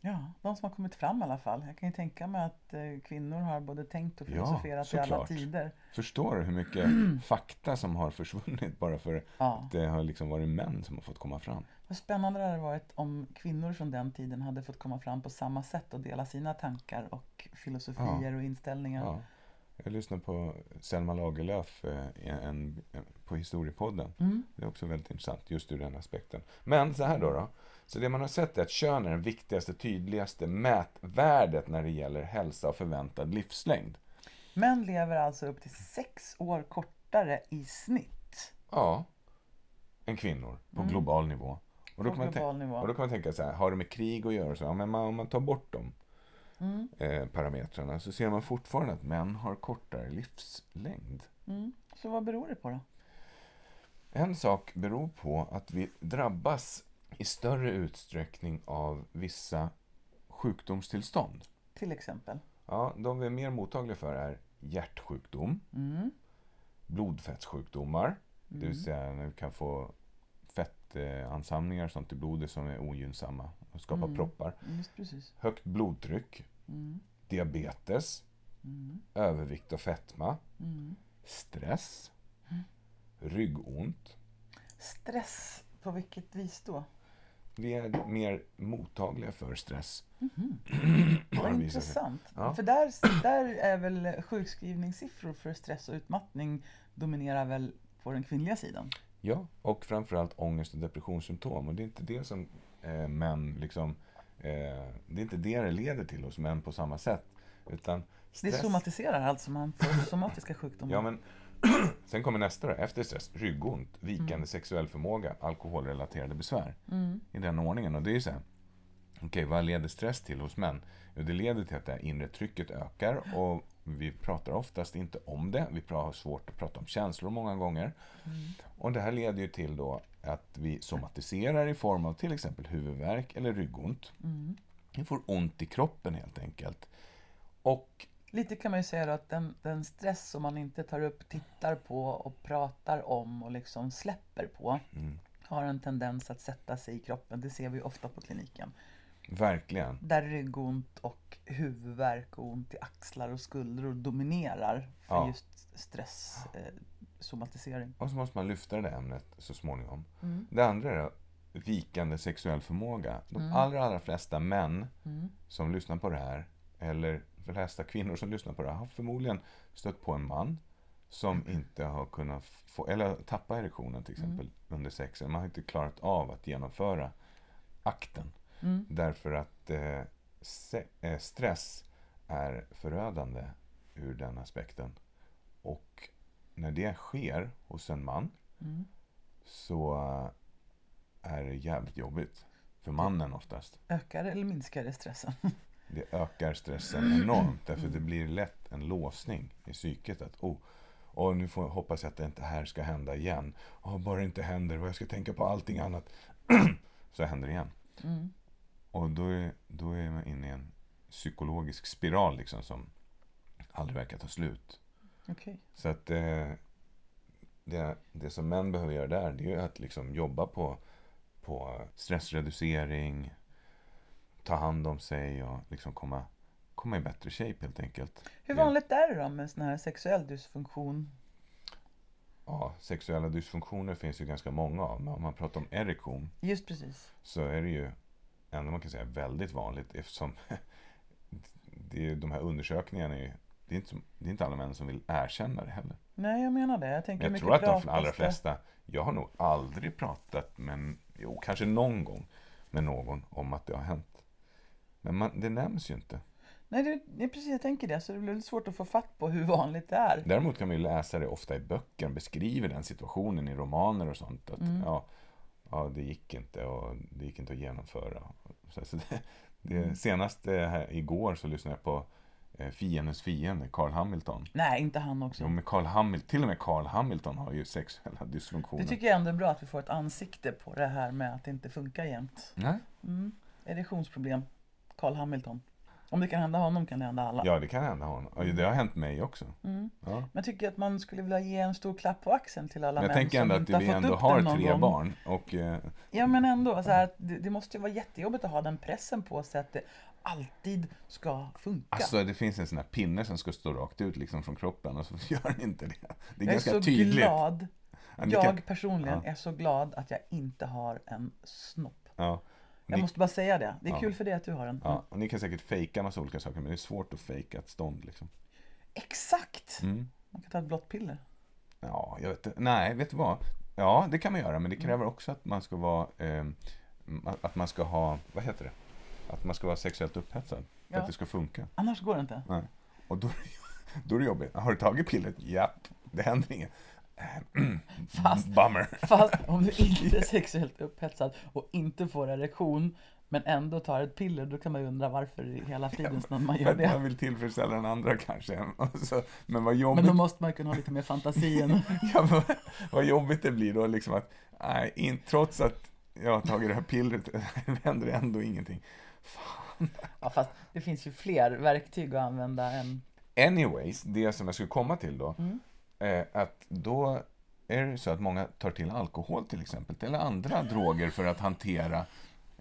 Ja, de som har kommit fram i alla fall. Jag kan ju tänka mig att eh, kvinnor har både tänkt och Ja, filosoferat i alla tider. Förstår du hur mycket fakta som har försvunnit bara för Ja. att det har liksom varit män som har fått komma fram? Vad spännande det hade varit om kvinnor från den tiden hade fått komma fram på samma sätt och dela sina tankar och filosofier och inställningar. Ja. Jag lyssnade på Selma Lagerlöf eh, en, en, på Historiepodden. Mm. Det är också väldigt intressant just ur den aspekten. Men så här då. då. Så det man har sett är att kön är det viktigaste, tydligaste mätvärdet när det gäller hälsa och förväntad livslängd. Män lever alltså upp till sex år kortare i snitt. Ja, än kvinnor på global nivå. Och då, På kan man nivå. och då kan man tänka så här, har det med krig att göra? Så, ja, men man, om man tar bort de Mm. eh, parametrarna så ser man fortfarande att män har kortare livslängd. Mm. Så vad beror det på då? En sak beror på att vi drabbas i större utsträckning av vissa sjukdomstillstånd. Till exempel? Ja, de vi är mer mottagliga för är hjärtsjukdom, Mm. blodfettssjukdomar, det vill säga när vi kan få fettansamlingar och sånt i blodet som är ogynnsamma och skapar proppar. Just precis. Högt blodtryck, Mm. diabetes, Mm. övervikt och fetma, Mm. stress, ryggont. Stress, på vilket vis då? Vi är mer mottagliga för stress. Vad det visat sig. intressant. Ja. För där, där är väl sjukskrivningssiffror för stress och utmattning dominerar väl på den kvinnliga sidan? Ja, och framförallt ångest och depressionssymptom. Och det är inte det som eh, män liksom Eh, det är inte det det leder till hos män på samma sätt. Utan Det stress, somatiserar alltså, man får somatiska sjukdomar. Ja, men sen kommer nästa då. Efter stress, ryggont, vikande sexuell förmåga, alkoholrelaterade besvär. I den ordningen. Och det är ju så här. Okej, vad leder stress till hos män? Jo, det leder till att det inre trycket ökar och vi pratar oftast inte om det. Vi har svårt att prata om känslor många gånger. Och det här leder ju till då att vi somatiserar i form av till exempel huvudvärk eller ryggont. Vi får ont i kroppen helt enkelt. Och Lite kan man ju säga att den, den stress som man inte tar upp, tittar på och pratar om och liksom släpper på har en tendens att sätta sig i kroppen. Det ser vi ofta på kliniken. verkligen, Där ryggont och huvudvärk och ont i axlar och skuldror dominerar för Ja. just stress, eh, somatisering. Och så måste man lyfta det där ämnet så småningom. Det andra är då, vikande sexuell förmåga. De allra, allra flesta män som lyssnar på det här, eller flesta kvinnor som lyssnar på det här, har förmodligen stött på en man som inte har kunnat få, eller tappa erektionen till exempel under sexen. Man har inte klarat av att genomföra akten. Därför att eh, se, eh, stress är förödande ur den aspekten. Och när det sker hos en man så eh, är det jävligt jobbigt. För mannen oftast. Ökar eller minskar det stressen? Det ökar stressen enormt. Därför det blir lätt en låsning i psyket. Att, oh, och nu får, hoppas jag att det inte här ska hända igen. Oh, bara det inte händer och jag ska tänka på allting annat. så händer det igen. Och då är, då är man inne i en psykologisk spiral liksom som aldrig verkar ta slut. Okej. Så att eh, det, det som män behöver göra där, det är ju att liksom jobba på, på stressreducering, ta hand om sig och liksom komma, komma i bättre shape helt enkelt. Hur Det- vanligt är det då med sån här sexuell dysfunktion? Ja, sexuella dysfunktioner finns ju ganska många av, men om man pratar om erektion Just precis. så är det ju ändå man kan säga väldigt vanligt eftersom det är, de här undersökningarna är ju, det är, inte det är inte alla män som vill erkänna det heller. Nej, jag menar det. Jag tänker Jag mycket tror att de allra det- flesta, jag har nog aldrig pratat med, jo kanske någon gång med någon om att det har hänt. Men man, det nämns ju inte. Nej, det, det är precis jag tänker det. Så det blir lite svårt att få fatt på hur vanligt det är. Däremot kan vi läsa det ofta i böcker, beskriver den situationen i romaner och sånt. Att Mm. ja, ja, det gick inte och det gick inte att genomföra. Så, så det, det, senast eh, här, igår så lyssnade jag på eh, Fiendens fiende, Carl Hamilton. Nej, inte han också. Jo, men Carl Hamilton, till och med Carl Hamilton har ju sexuella dysfunktioner. Det tycker jag ändå är bra att vi får ett ansikte på det här med att det inte funkar jämt. Nej? Mm. Erektionsproblem. Carl Hamilton. Om det kan hända honom kan det hända alla. Ja, det kan hända honom. Och det har hänt mig också. Mm. Ja. Men jag tycker att man skulle vilja ge en stor klapp på axeln till alla jag män tänker som ändå att inte har vi fått ändå upp har den någon tre gång. barn. Och, eh, Ja men ändå, så här, att det, det måste ju vara jättejobbigt att ha den pressen på sig att det alltid ska funka. alltså, det finns en sån här pinne som ska stå rakt ut liksom från kroppen och så gör den inte det. Det är jag är ganska så tydligt. glad. Jag personligen Ja. är så glad att jag inte har en snopp. Ja. Jag Ni, måste bara säga det. Det är Ja. kul för dig att du har en. ja, och ni kan säkert fejka massa olika saker, men det är svårt att fejka ett stånd. Liksom. Exakt! Mm. Man kan ta ett blått piller. Ja, jag vet. Nej, vet du vad? Ja, det kan man göra, men det kräver också att man ska vara... Eh, att man ska ha... Vad heter det? Att man ska vara sexuellt upphetsad. För Ja. att det ska funka. Annars går det inte. Nej. Och då, då är det jobbigt. Har du tagit pillret? Japp, det händer inget. Fast- Bummer. Fast om du inte är sexuellt upphetsad och inte får erektion men ändå tar ett piller, då kan man ju undra varför hela fridens namn man gör att man det. vill tillfredsställa den andra kanske. Så, men vad Men jobbigt, då måste man kunna ha lite mer fantasi än... ja, vad, vad jobbigt det blir då liksom att, nej, in, trots att jag har tagit det här pillret händer det ändå ingenting. Ja, fast det finns ju fler verktyg att använda än... Anyways, det som jag skulle komma till då, Mm. Eh, att då är det så att många tar till alkohol till exempel, eller andra droger för att hantera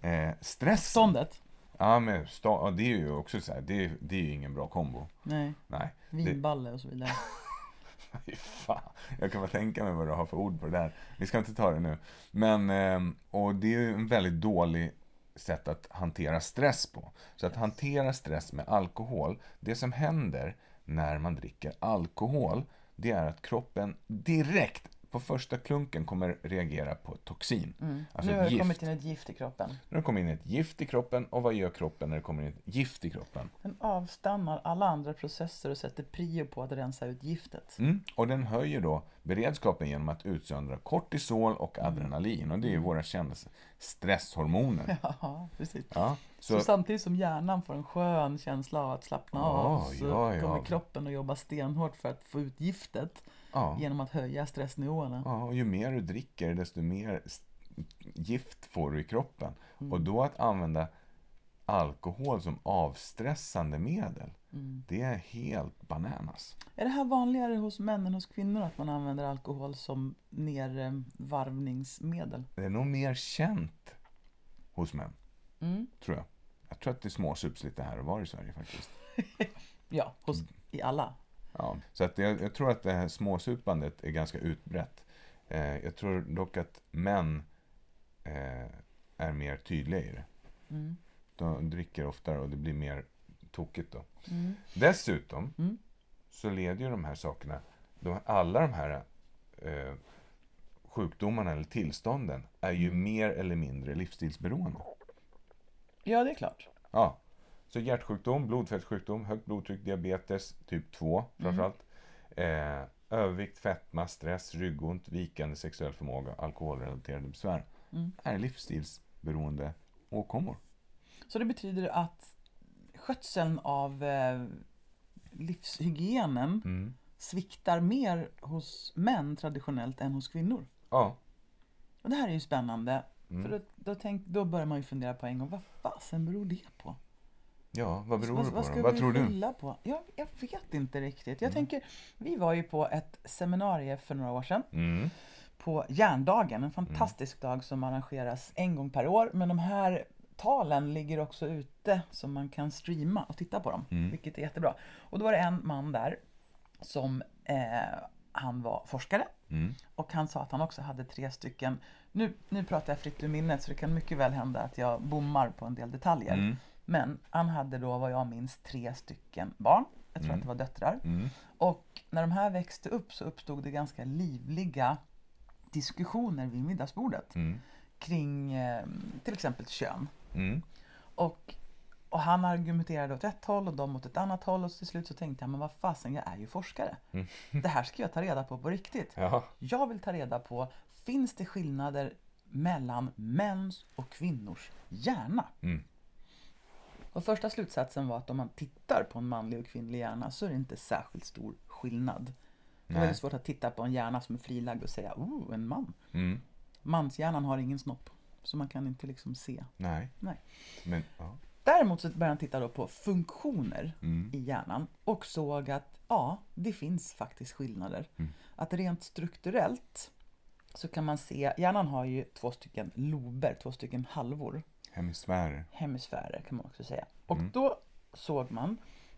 eh, stress. Ståndet? Ja, men ja, det är ju också så här, det är, det är ju ingen bra kombo. Nej, Nej. Vinballe och så vidare. fan. Jag kan bara tänka mig vad du har för ord på det där. Vi ska inte ta det nu. Men, ehm, och det är ju en väldigt dålig sätt att hantera stress på. Så att hantera stress med alkohol, det som händer när man dricker alkohol, det är att kroppen direkt, på första klunken kommer reagera på toxin. Alltså nu har det kommit in ett gift i kroppen. Nu har det kommit in ett gift i kroppen och vad gör kroppen när det kommer in ett gift i kroppen? Den avstannar alla andra processer och sätter prio på att rensa ut giftet. Mm. Och den höjer då beredskapen genom att utsöndra kortisol och adrenalin. Och det är ju våra kända stresshormoner. Ja, precis. Ja, Så, så, samtidigt som hjärnan får en skön känsla av att slappna Ja, av så ja, ja. kommer kroppen att jobba stenhårt för att få ut giftet ja, genom att höja stressnivåerna. ja, och ju mer du dricker desto mer gift får du i kroppen. Mm. Och då att använda alkohol som avstressande medel, Mm. det är helt bananas. Är det här vanligare hos män än hos kvinnor att man använder alkohol som nervarvningsmedel? Det är nog mer känt hos män, Mm. tror jag. Jag tror att det småsups lite här och var i Sverige faktiskt. Ja, hos, i alla. Ja, så att jag, jag tror att det här småsupandet är ganska utbrett. Eh, jag tror dock att män eh, är mer tydliga i det. Mm. De dricker oftare och det blir mer tokigt då. Mm. Dessutom Mm. så leder ju de här sakerna, de, alla de här eh, sjukdomarna eller tillstånden är ju Mm. mer eller mindre livsstilsberoende. Ja, det är klart. Ja. Så hjärtsjukdom, blodfettsjukdom, högt blodtryck, diabetes typ 2 framförallt. Eh, övervikt, fetma, stress, ryggont, vikande sexuell förmåga, alkoholrelaterade besvär. Mm. är livsstilsberoende åkommor. Så det betyder att skötseln av eh, livshygienen Mm. sviktar mer hos män traditionellt än hos kvinnor. Ja. Och det här är ju spännande. Mm. För då, då, tänk, då börjar man ju fundera på en gång, vad fasen beror det på? Ja, vad beror vad, det på vad ska Vad vi tror du? på? Jag, jag vet inte riktigt. Jag Mm. tänker, vi var ju på ett seminarium för några år sedan Mm. på Järndagen, en fantastisk dag som arrangeras en gång per år. Men de här talen ligger också ute så man kan streama och titta på dem, Mm. vilket är jättebra. Och då var det en man där som eh, han var forskare Mm. och han sa att han också hade tre stycken, nu, nu pratar jag fritt ur minnet så det kan mycket väl hända att jag bommar på en del detaljer. Mm. Men han hade då vad jag minns tre stycken barn, jag tror att det var döttrar. Mm. Och när de här växte upp så uppstod det ganska livliga diskussioner vid middagsbordet Mm. kring eh, till exempel kön. Mm. Och, och han argumenterade åt ett håll och de åt ett annat håll och till slut så tänkte jag, men vad fasen, jag är ju forskare. Mm. Det här ska jag ta reda på på riktigt. Ja. Jag vill ta reda på, finns det skillnader mellan mäns och kvinnors hjärna? Och första slutsatsen var att om man tittar på en manlig och kvinnlig hjärna så är det inte särskilt stor skillnad. Det är väldigt svårt att titta på en hjärna som är frilagd och säga oh, en man. Mm. Manshjärnan har ingen snopp. Så man kan inte liksom se. Nej. Nej. Men, ja. Däremot så började han titta då på funktioner Mm. i hjärnan och såg att ja, det finns faktiskt skillnader. Mm. Att rent strukturellt så kan man se, hjärnan har ju två stycken lober, två stycken halvor, Hemisfärer. hemisfärer kan man också säga. Och då såg man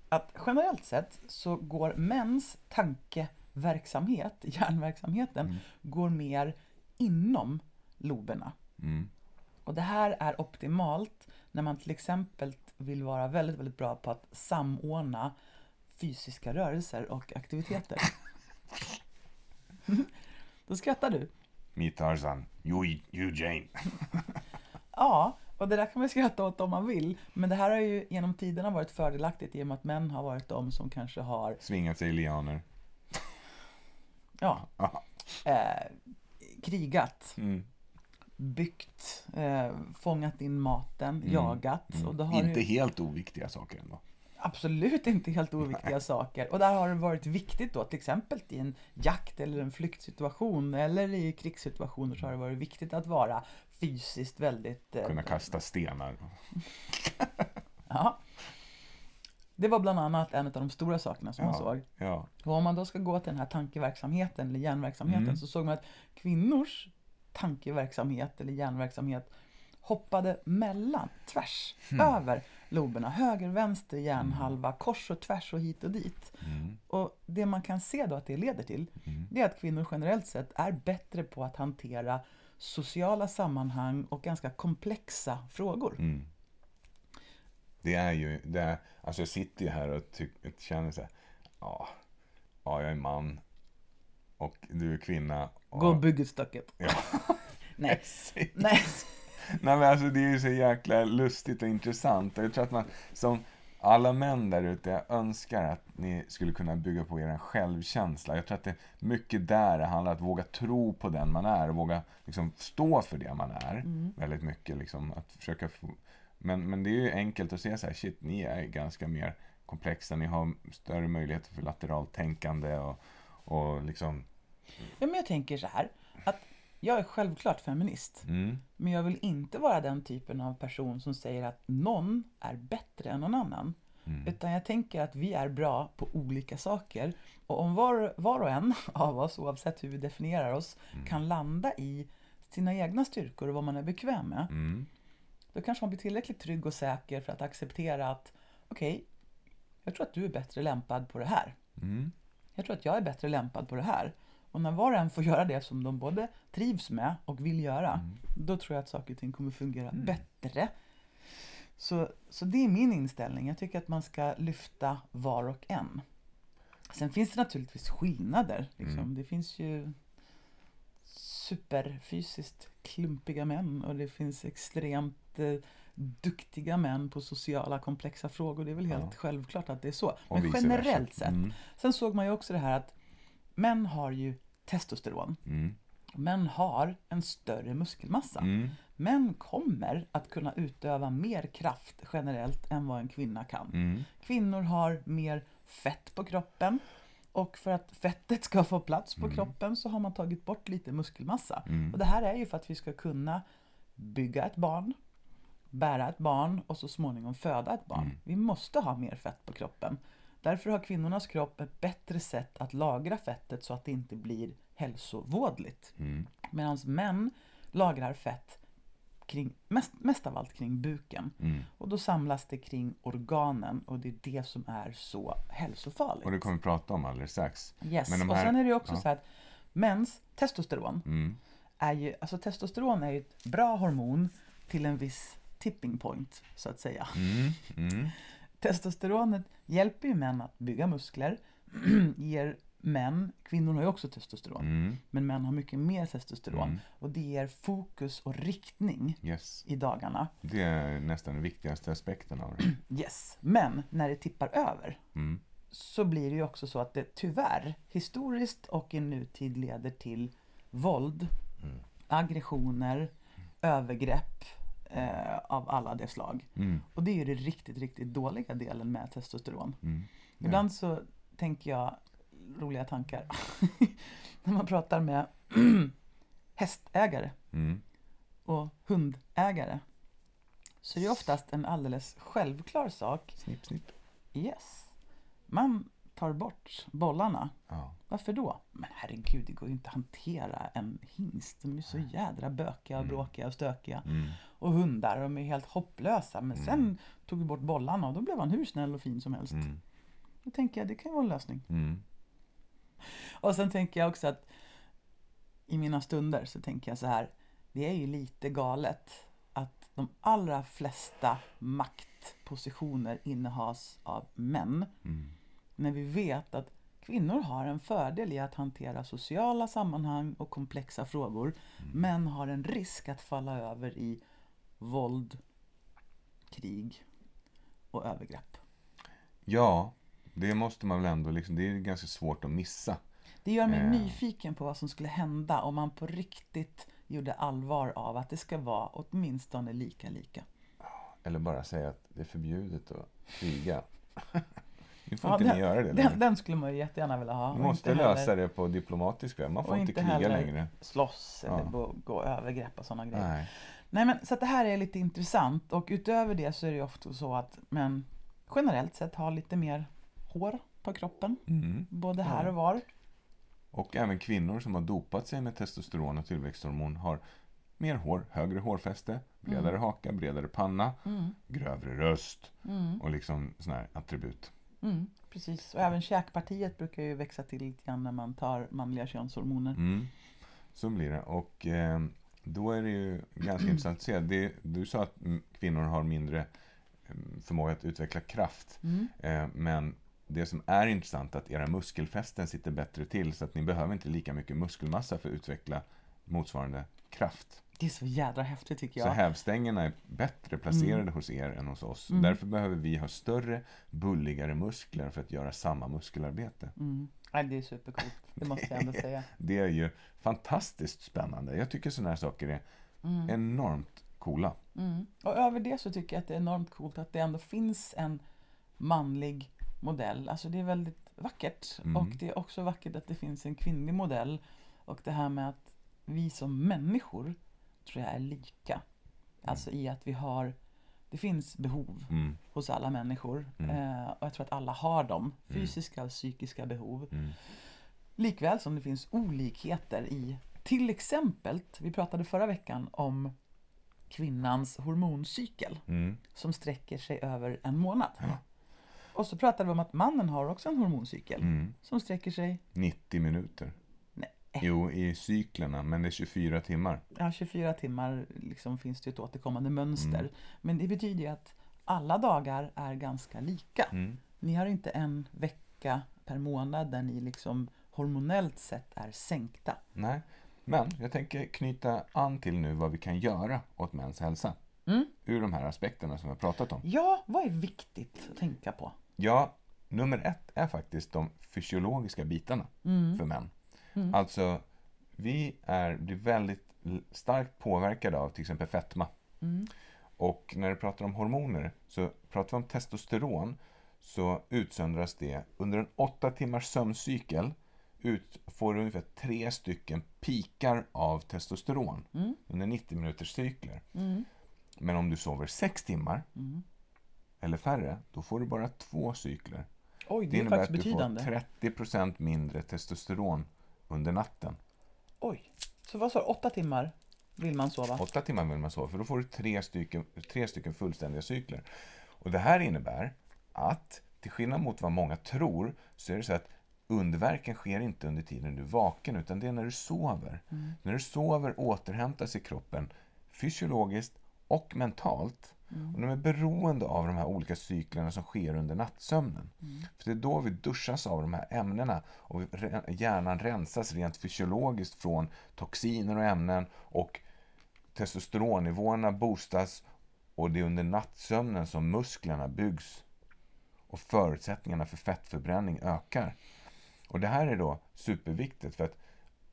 att generellt sett så går mäns tankeverksamhet, hjärnverksamheten, går mer inom loberna. Mm. Och det här är optimalt när man till exempel vill vara väldigt, väldigt bra på att samordna fysiska rörelser och aktiviteter. Då skrattar du. Me Tarzan. You, you Jane. Ja, och det där kan man skratta åt om man vill. Men det här har ju genom tiderna varit fördelaktigt i och med att män har varit de som kanske har Svingat sig i lianer. ja, eh, krigat, Mm. byggt, eh, fångat in maten, jagat. Och då har Mm. Inte ju helt oviktiga saker ändå. absolut inte helt oviktiga saker. Och där har det varit viktigt då, till exempel i en jakt eller en flyktsituation eller i krigssituationer så har det varit viktigt att vara fysiskt väldigt... eh, Kunna kasta stenar. Ja. Det var bland annat en av de stora sakerna som man såg. Ja. Och om man då ska gå till den här tankeverksamheten eller hjärnverksamheten Mm. så såg man att kvinnors tankeverksamhet eller hjärnverksamhet hoppade mellan, tvärs, Hmm. över loberna. Höger, vänster hjärnhalva, kors och tvärs och hit och dit. Mm. Och det man kan se då att det leder till, det är att kvinnor generellt sett är bättre på att hantera sociala sammanhang och ganska komplexa frågor. Mm. Det är ju, det är, alltså jag sitter ju här och tyck, känner så här, ja, ja, jag är man. och du är kvinna. Och, Gå och bygg ett stöcket. Ja. Nej. Nej. Nej men alltså det är ju så jäkla lustigt och intressant. Jag tror att man, som alla män där ute, jag önskar att ni skulle kunna bygga på er självkänsla. Jag tror att det är mycket där det handlar om att våga tro på den man är och våga liksom, stå för det man är. Väldigt mycket liksom, att försöka få, men, men det är ju enkelt att se så här, shit, ni är ganska mer komplexa, ni har större möjligheter för lateralt tänkande och, och liksom, Ja, men jag tänker så här. Att jag är självklart feminist. mm, Men jag vill inte vara den typen av person som säger att någon är bättre än någon annan. mm, Utan jag tänker att vi är bra på olika saker. Och om var, var och en av oss, oavsett hur vi definierar oss, kan landa i sina egna styrkor och vad man är bekväm med. mm, Då kanske man blir tillräckligt trygg och säker för att acceptera att okej, jag tror att du är bättre lämpad på det här. mm, Jag tror att jag är bättre lämpad på det här. Och när var och en får göra det som de både trivs med och vill göra, då tror jag att saker och ting kommer fungera bättre. Så, så det är min inställning. Jag tycker att man ska lyfta var och en. Sen finns det naturligtvis skillnader. Liksom. Det finns ju superfysiskt klumpiga män och det finns extremt eh, duktiga män på sociala komplexa frågor. Det är väl helt Ja. självklart att det är så. Men generellt versa. sett. Mm, Sen såg man ju också det här att män har ju testosteron. mm, Män har en större muskelmassa. mm, Män kommer att kunna utöva mer kraft generellt än vad en kvinna kan. mm, Kvinnor har mer fett på kroppen. Och för att fettet ska få plats på kroppen så har man tagit bort lite muskelmassa. Mm. Och det här är ju för att vi ska kunna bygga ett barn, bära ett barn och så småningom föda ett barn. Vi måste ha mer fett på kroppen. Därför har kvinnornas kropp ett bättre sätt att lagra fettet så att det inte blir hälsovådligt. mm, Medan män lagrar fett kring, mest, mest av allt kring buken. mm. Och då samlas det kring organen och det är det som är så hälsofarligt. Och det kommer vi prata om alldeles strax. Yes. De Och här- sen är det ju också ja. så här att mäns testosteron Mm, är ju, alltså testosteron är ju ett bra hormon till en viss tipping point så att säga. mm, mm, Testosteronet hjälper ju män att bygga muskler, ger män, kvinnor har ju också testosteron, mm, men män har mycket mer testosteron Mm. och det ger fokus och riktning yes. i dagarna. Det är nästan den viktigaste aspekten av det. Yes. Men när det tippar över Mm, så blir det ju också så att det tyvärr historiskt och i nutid leder till våld, aggressioner, övergrepp eh, av alla de slag. mm, Och det är ju den riktigt, riktigt dåliga delen med testosteron. mm. Ja. Ibland så tänker jag roliga tankar när man pratar med hästägare Mm, och hundägare. Så det är oftast en alldeles självklar sak. snipp, snipp. Yes, man tar bort bollarna. Ja. Varför då? Men herregud, det går ju inte att hantera en hingst. De är så jädra bökiga och bråkiga och stökiga. Mm, Och hundar, de är helt hopplösa. Men sen tog vi bort bollarna och då blev han hur snäll och fin som helst. mm, Då tänker jag, det kan ju vara en lösning. mm, Och sen tänker jag också att i mina stunder så tänker jag så här. Det är ju lite galet att de allra flesta maktpositioner innehas av män. mm, När vi vet att kvinnor har en fördel i att hantera sociala sammanhang och komplexa frågor. Män har en risk att falla över i våld, krig och övergrepp. Ja, det måste man väl ändå liksom, det är ganska svårt att missa. Det gör mig Eh. nyfiken på vad som skulle hända om man på riktigt gjorde allvar av att det ska vara åtminstone lika lika. Eller bara säga att det är förbjudet att kriga. Nu får Ja, inte den- ni göra det Den, längre. den skulle man ju jättegärna vilja ha. Och måste lösa heller- det på diplomatisk väg. Man får inte kriga längre. slåss eller Ja. gå, gå övergrepp och sådana grejer. Nej. Nej men så det här är lite intressant och utöver det så är det ofta så att män generellt sett har lite mer hår på kroppen. Mm. Både här och var. Och även kvinnor som har dopat sig med testosteron och tillväxthormon har mer hår, högre hårfäste, bredare haka, bredare panna, Mm. grövre röst Mm. och liksom sådana här attribut. Mm, precis. Och även käkpartiet brukar ju växa till lite grann när man tar manliga könshormoner. Mm. Så blir det. Och eh, då är det ju ganska intressant att se. Det, du sa att mm, kvinnor har mindre mm, förmåga att utveckla kraft. Mm. Eh, men det som är intressant är att era muskelfästen sitter bättre till så att ni behöver inte lika mycket muskelmassa för att utveckla motsvarande kraft. Det är så jädra häftigt tycker Så jag. hävstängerna är bättre placerade Mm. hos er än hos oss. Därför behöver vi ha större, bulligare muskler för att göra samma muskelarbete. Mm. Nej, det är supercoolt, det måste jag ändå säga. Det är ju fantastiskt spännande. Jag tycker sådana här saker är enormt coola. Mm. Och över det så tycker jag att det är enormt coolt att det ändå finns en manlig modell. Alltså det är väldigt vackert. Mm. Och det är också vackert att det finns en kvinnlig modell. Och det här med att vi som människor tror jag är lika. Alltså i att vi har, det finns behov Mm. hos alla människor. Eh, och jag tror att alla har dem. Fysiska och psykiska behov. Mm. Likväl som det finns olikheter i till exempel, vi pratade förra veckan om kvinnans hormoncykel Mm. som sträcker sig över en månad. Och så pratade vi om att mannen har också en hormoncykel Mm. som sträcker sig 90 minuter. Jo, i cyklerna, men det är 24 timmar. ja, 24 timmar. Liksom finns det ett återkommande mönster. Mm. Men det betyder ju att alla dagar är ganska lika. Mm. Ni har inte en vecka per månad där ni liksom hormonellt sett är sänkta. Nej, men jag tänker knyta an till nu vad vi kan göra åt mäns hälsa. Mm. Ur de här aspekterna som vi har pratat om. Ja, vad är viktigt att tänka på? Ja, nummer ett är faktiskt de fysiologiska bitarna för män. Alltså, vi är, blir väldigt starkt påverkade av till exempel fetma. Och när du pratar om hormoner så pratar vi om testosteron så utsöndras det under en åtta timmars sömncykel ut, får du ungefär tre stycken pikar av testosteron under 90 minuters cykler. Men om du sover sex timmar eller färre, då får du bara två cykler. Oj, det, Det är innebär att du betydande. får 30% mindre testosteron under natten. Oj. Så vad sa du, åtta timmar vill man sova? Åtta timmar vill man sova, för då får du tre stycken, tre stycken fullständiga cykler. Och det här innebär att, till skillnad mot vad många tror, så är det så att underverken sker inte under tiden du är vaken, utan det är när du sover. När du sover återhämtar sig kroppen fysiologiskt och mentalt. Och de är beroende av de här olika cyklerna som sker under nattsömnen. För det är då vi duschas av de här ämnena och hjärnan rensas rent fysiologiskt från toxiner och ämnen och testosteronnivåerna boostas och det är under nattsömnen som musklerna byggs och förutsättningarna för fettförbränning ökar. Och det här är då superviktigt för att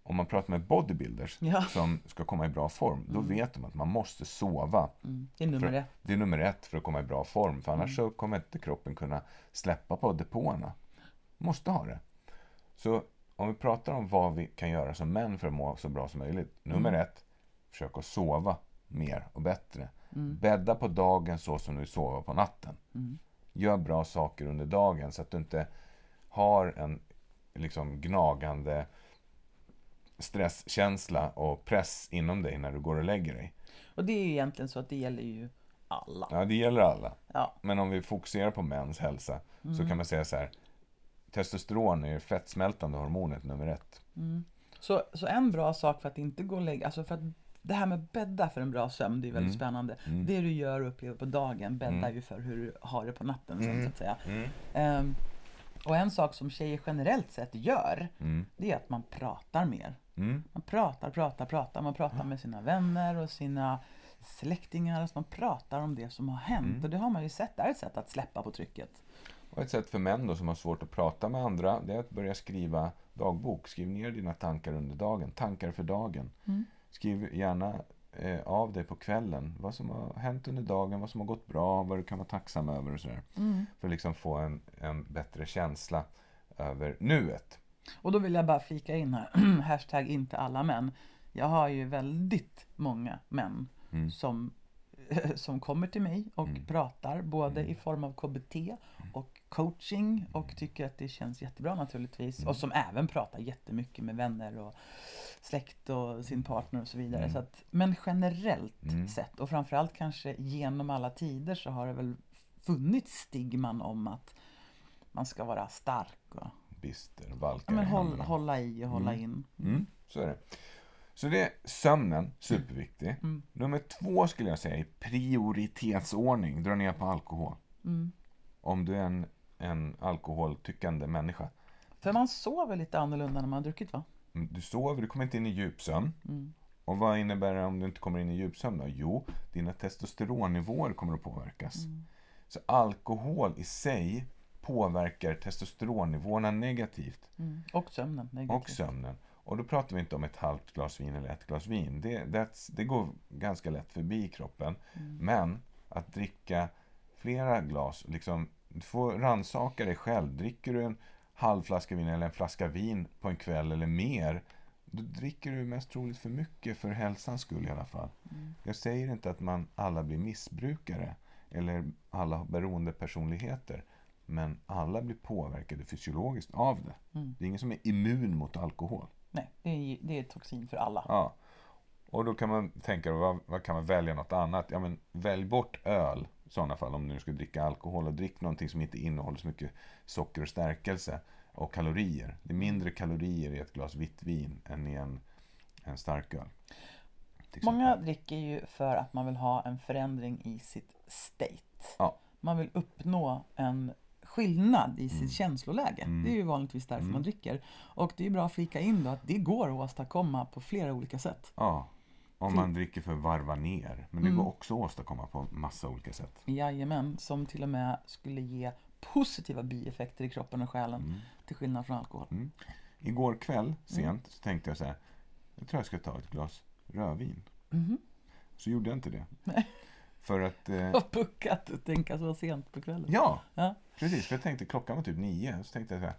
om man pratar med bodybuilders Ja. som ska komma i bra form, då vet de att man måste sova. Mm, det är nummer ett. det är nummer ett för att komma i bra form, för annars så kommer inte kroppen kunna släppa på depåerna. Måste ha det. Så om vi pratar om vad vi kan göra som män för att må så bra som möjligt. Nummer ett, försök att sova mer och bättre. Bädda på dagen så som du sova på natten. Gör bra saker under dagen så att du inte har en liksom gnagande stresskänsla och press inom dig när du går och lägger dig. Och det är ju egentligen så att det gäller ju alla. Ja, det gäller alla. Ja. Men om vi fokuserar på mäns hälsa så kan man säga så här. Testosteron är ju fettsmältande hormonet nummer ett. Så, så en bra sak för att inte gå och lägga, alltså för att det här med bädda för en bra sömn, det är väldigt spännande. Det du gör och upplever på dagen bäddar ju för hur du har det på natten sen så att säga. Ehm, och en sak som tjejer generellt sett gör, det är att man pratar mer. Mm. Man pratar, pratar, pratar. Man pratar med sina vänner och sina släktingar. Alltså man pratar om det som har hänt. Och det har man ju sett, det är ett sätt att släppa på trycket. Och ett sätt för män då som har svårt att prata med andra, det är att börja skriva dagbok. Skriv ner dina tankar under dagen. Tankar för dagen. Skriv gärna eh, av dig på kvällen. Vad som har hänt under dagen, vad som har gått bra, vad du kan vara tacksam över och sådär. För att liksom få en, en bättre känsla över nuet. Och då vill jag bara flika in här, hashtag inte alla män. Jag har ju väldigt många män Mm. som, som kommer till mig och pratar både Mm. i form av KBT och coaching och tycker att det känns jättebra naturligtvis. Mm. Och som även pratar jättemycket med vänner och släkt och sin partner och så vidare. Mm. Så att, men generellt sett och framförallt kanske genom alla tider så har det väl funnits stigman om att man ska vara stark och Bister, valkar men i håll, händerna. hålla i och hålla in. Mm, så är det. Så det är sömnen, superviktig. Mm. Nummer två skulle jag säga är prioritetsordning. Dra ner på alkohol. Mm. Om du är en en alkoholtyckande människa. För man sover lite annorlunda när man har druckit va? Mm, Du sover, du kommer inte in i djupsömn. Mm. Och vad innebär det om du inte kommer in i djupsömn då? Jo, dina testosteronnivåer kommer att påverkas. Mm. Så alkohol i sig påverkar testosteronnivåerna negativt. Mm. Och sömnen negativt. Och sömnen. Och då pratar vi inte om ett halvt glas vin eller ett glas vin. Det, det går ganska lätt förbi i kroppen. Mm. Men att dricka flera glas, liksom, du får rannsaka dig själv. Dricker du en halv flaska vin eller en flaska vin på en kväll eller mer, då dricker du mest troligt för mycket för hälsans skull i alla fall. Mm. Jag säger inte att man alla blir missbrukare eller alla har beroende personligheter. Men alla blir påverkade fysiologiskt av det. Mm. Det är ingen som är immun mot alkohol. Nej, det är, det är toxin för alla. Ja. Och då kan man tänka, vad, vad kan man välja något annat? Ja, men välj bort öl i sådana fall om du ska dricka alkohol och drick någonting som inte innehåller så mycket socker och stärkelse och kalorier. Det är mindre kalorier i ett glas vitt vin än i en, en starköl. Många dricker ju för att man vill ha en förändring i sitt state. Ja. Man vill uppnå en skillnad i sitt Mm. känsloläge. Mm. Det är ju vanligtvis därför Mm. man dricker. Och det är bra att flika in då att det går att åstadkomma på flera olika sätt. Ja, om man dricker för att varva ner. Men det Mm. går också att åstadkomma på massa olika sätt. Jajamän, som till och med skulle ge positiva bieffekter i kroppen och själen. Mm. Till skillnad från alkohol. Igår kväll, sent, så tänkte jag så här. Jag tror jag ska ta ett glas rödvin. Mhm. Så gjorde jag inte det. För att... Eh, Och puckat att tänka så sent på kvällen. ja, Ja. precis. För jag tänkte klockan var typ nio. Så tänkte jag så här.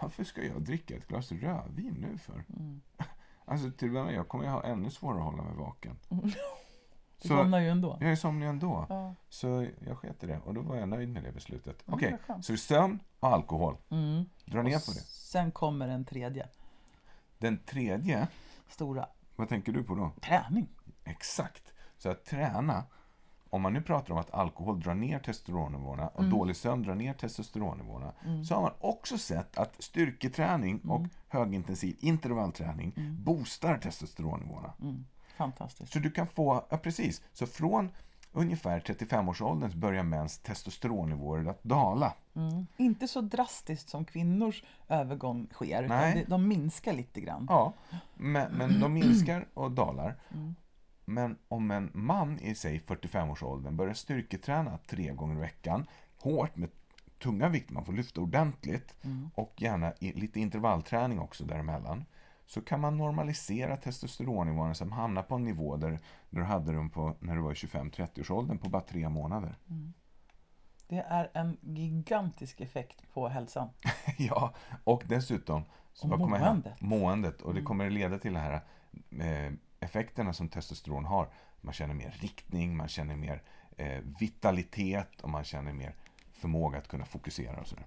Varför ska jag dricka ett glas rödvin nu för? Mm. Alltså till och med jag kommer ju ha ännu svårare att hålla mig vaken. Du Så somnar ju ändå. jag är somnig ändå. Ja. Så jag sket i det. Och då var jag nöjd med det beslutet. Ja, Okej, skönt. så sömn och alkohol. Mm. Dra ner på det. Sen kommer en tredje Den tredje, stora. vad tänker du på då? Träning. Exakt. Så att träna, om man nu pratar om att alkohol drar ner testosteronnivåerna och dålig sömn drar ner testosteronnivåerna, så har man också sett att styrketräning och högintensiv intervallträning boostar testosteronnivåerna. Mm. Fantastiskt. Så du kan få, ja precis, så från ungefär 35-årsåldern så börjar mäns testosteronnivåer att dala. Mm. Inte så drastiskt som kvinnors övergång sker. Utan Nej. det, de minskar lite grann. Ja, men, men de minskar och dalar. Men om en man i sig 45-årsåldern börjar styrketräna tre gånger i veckan, hårt med tunga vikter, man får lyfta ordentligt och gärna lite intervallträning också däremellan, så kan man normalisera testosteronnivåerna som hamnar på en nivå där, du hade dem på, när du var i 25-30-årsåldern på bara tre månader. Det är en gigantisk effekt på hälsan. ja, och dessutom så Och kommer hända? måendet. måendet. Och det kommer leda till de här eh, effekterna som testosteron har. Man känner mer riktning, man känner mer eh, vitalitet och man känner mer förmåga att kunna fokusera och sådär.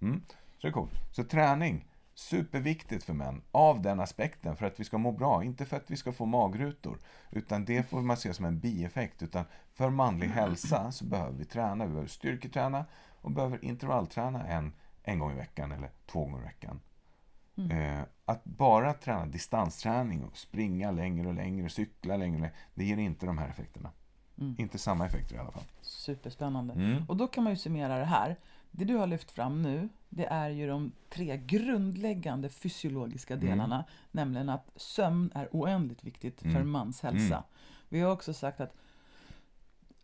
Mm. Så det är coolt. Så träning, superviktigt för män av den aspekten för att vi ska må bra. Inte för att vi ska få magrutor. Utan det får man se som en bieffekt. Utan för manlig hälsa så behöver vi träna. Vi behöver styrketräna och behöver intervallträna en, en gång i veckan eller två gånger i veckan. Eh, att bara träna distansträning och springa längre och längre, cykla längre, och längre det ger inte de här effekterna. Mm. Inte samma effekter i alla fall. Superspännande. Mm. Och då kan man ju summera det här. Det du har lyft fram nu, det är ju de tre grundläggande fysiologiska Mm. delarna. Nämligen att sömn är oändligt viktigt för Mm. mans hälsa. Mm. Vi har också sagt att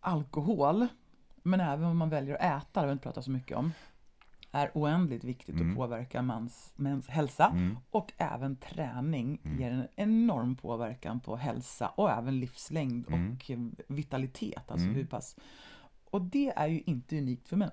alkohol, men även om man väljer att äta, det har vi inte pratat så mycket om, är oändligt viktigt Mm. att påverka mans, mans hälsa. Mm. Och även träning Mm. ger en enorm påverkan på hälsa och även livslängd Mm. och eh, vitalitet. Alltså Mm. hur pass... Och det är ju inte unikt för män.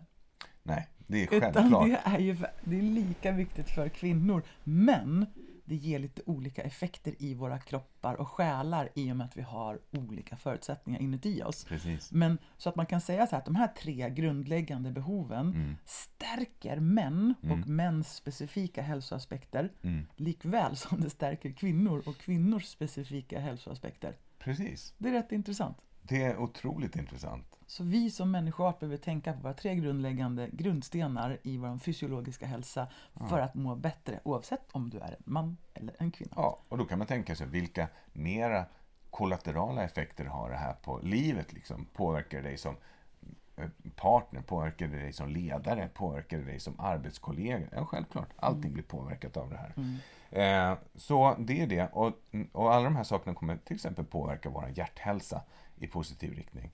Nej, det är Utan självklart. det är ju det är lika viktigt för kvinnor. Men det ger lite olika effekter i våra kroppar och själar i och med att vi har olika förutsättningar inuti oss. Precis. Men så att man kan säga så här att de här tre grundläggande behoven Mm. stärker män och Mm. mäns specifika hälsoaspekter Mm. likväl som det stärker kvinnor och kvinnors specifika hälsoaspekter. Precis. Det är rätt intressant. Det är otroligt intressant. Så vi som människoart behöver tänka på våra tre grundläggande grundstenar i vår fysiologiska hälsa för att må bättre oavsett om du är en man eller en kvinna. Ja, och då kan man tänka sig vilka mera kollaterala effekter har det här på livet? Liksom? Påverkar det dig som eh, partner? Påverkar det dig som ledare? Påverkar det dig som arbetskollega? Ja, självklart. Allting blir påverkat av det här. Eh, så det är det. Och, och alla de här sakerna kommer till exempel påverka vår hjärthälsa i positiv riktning.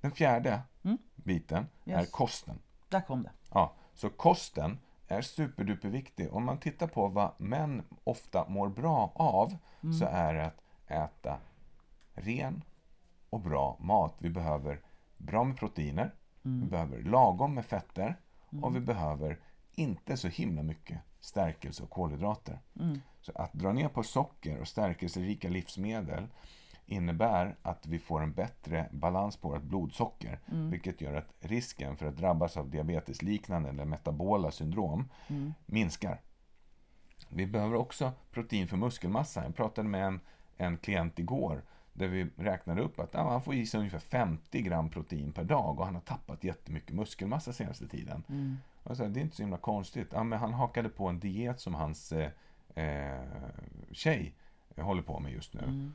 Den fjärde biten är Yes. kosten. Där kom det. Ja, så kosten är superduperviktig. Om man tittar på vad män ofta mår bra av så är det att äta ren och bra mat. Vi behöver bra med proteiner, vi behöver lagom med fetter och vi behöver inte så himla mycket stärkelse och kolhydrater. Så att dra ner på socker och stärkelserika livsmedel innebär att vi får en bättre balans på vårt blodsocker, vilket gör att risken för att drabbas av diabetesliknande eller metabola syndrom minskar. Vi behöver också protein för muskelmassa. Jag pratade med en, en klient igår där vi räknade upp att ja, han får i sig ungefär 50 gram protein per dag och han har tappat jättemycket muskelmassa senaste tiden. Så här, det är inte så himla konstigt. Ja, men han hakade på en diet som hans eh, eh, tjej håller på med just nu.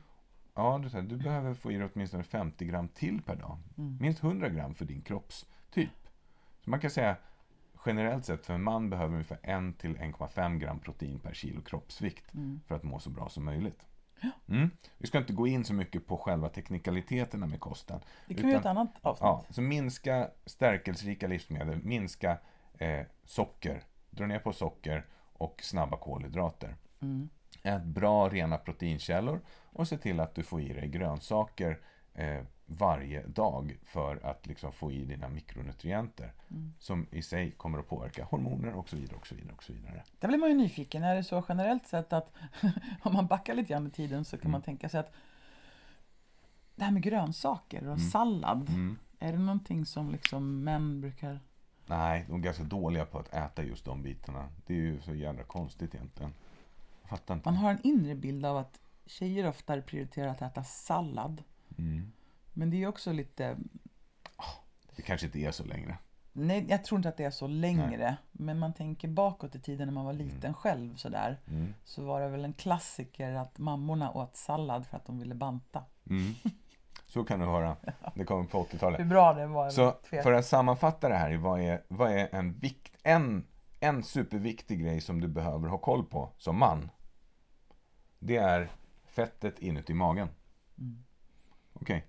Ja, du, säger, du behöver få i dig åtminstone 50 gram till per dag. Minst 100 gram för din kroppstyp. Så man kan säga generellt sett för en man behöver ungefär 1 till 1,5 gram protein per kilo kroppsvikt för att må så bra som möjligt. Mm. Vi ska inte gå in så mycket på själva teknikaliteterna med kosten. Det kan vi göra ett annat avsnitt. Ja, så minska stärkelserika livsmedel, minska eh, socker, dra ner på socker och snabba kolhydrater. Ät bra rena proteinkällor och se till att du får i dig grönsaker eh, varje dag för att liksom få i dina mikronutrienter som i sig kommer att påverka hormoner och så vidare. och så vidare, och så vidare. Där blir man ju nyfiken. Är det så generellt sett att om man backar lite grann i tiden så kan man tänka sig att det här med grönsaker och sallad, är det någonting som liksom män brukar... Nej, de är ganska dåliga på att äta just de bitarna. Det är ju så jävla konstigt egentligen. Jag fattar inte. Man har en inre bild av att tjejer oftare prioriterar att äta sallad. Men det är också lite... Det kanske inte är så längre. Nej, jag tror inte att det är så längre. Men man tänker bakåt i tiden när man var liten själv sådär. Så var det väl en klassiker att mammorna åt sallad för att de ville banta. Så kan du höra. Det kommer på 80-talet. Hur bra det var. Så för att sammanfatta det här, vad är, vad är en, vikt, en, en superviktig grej som du behöver ha koll på som man? Det är fettet inuti magen. Okej.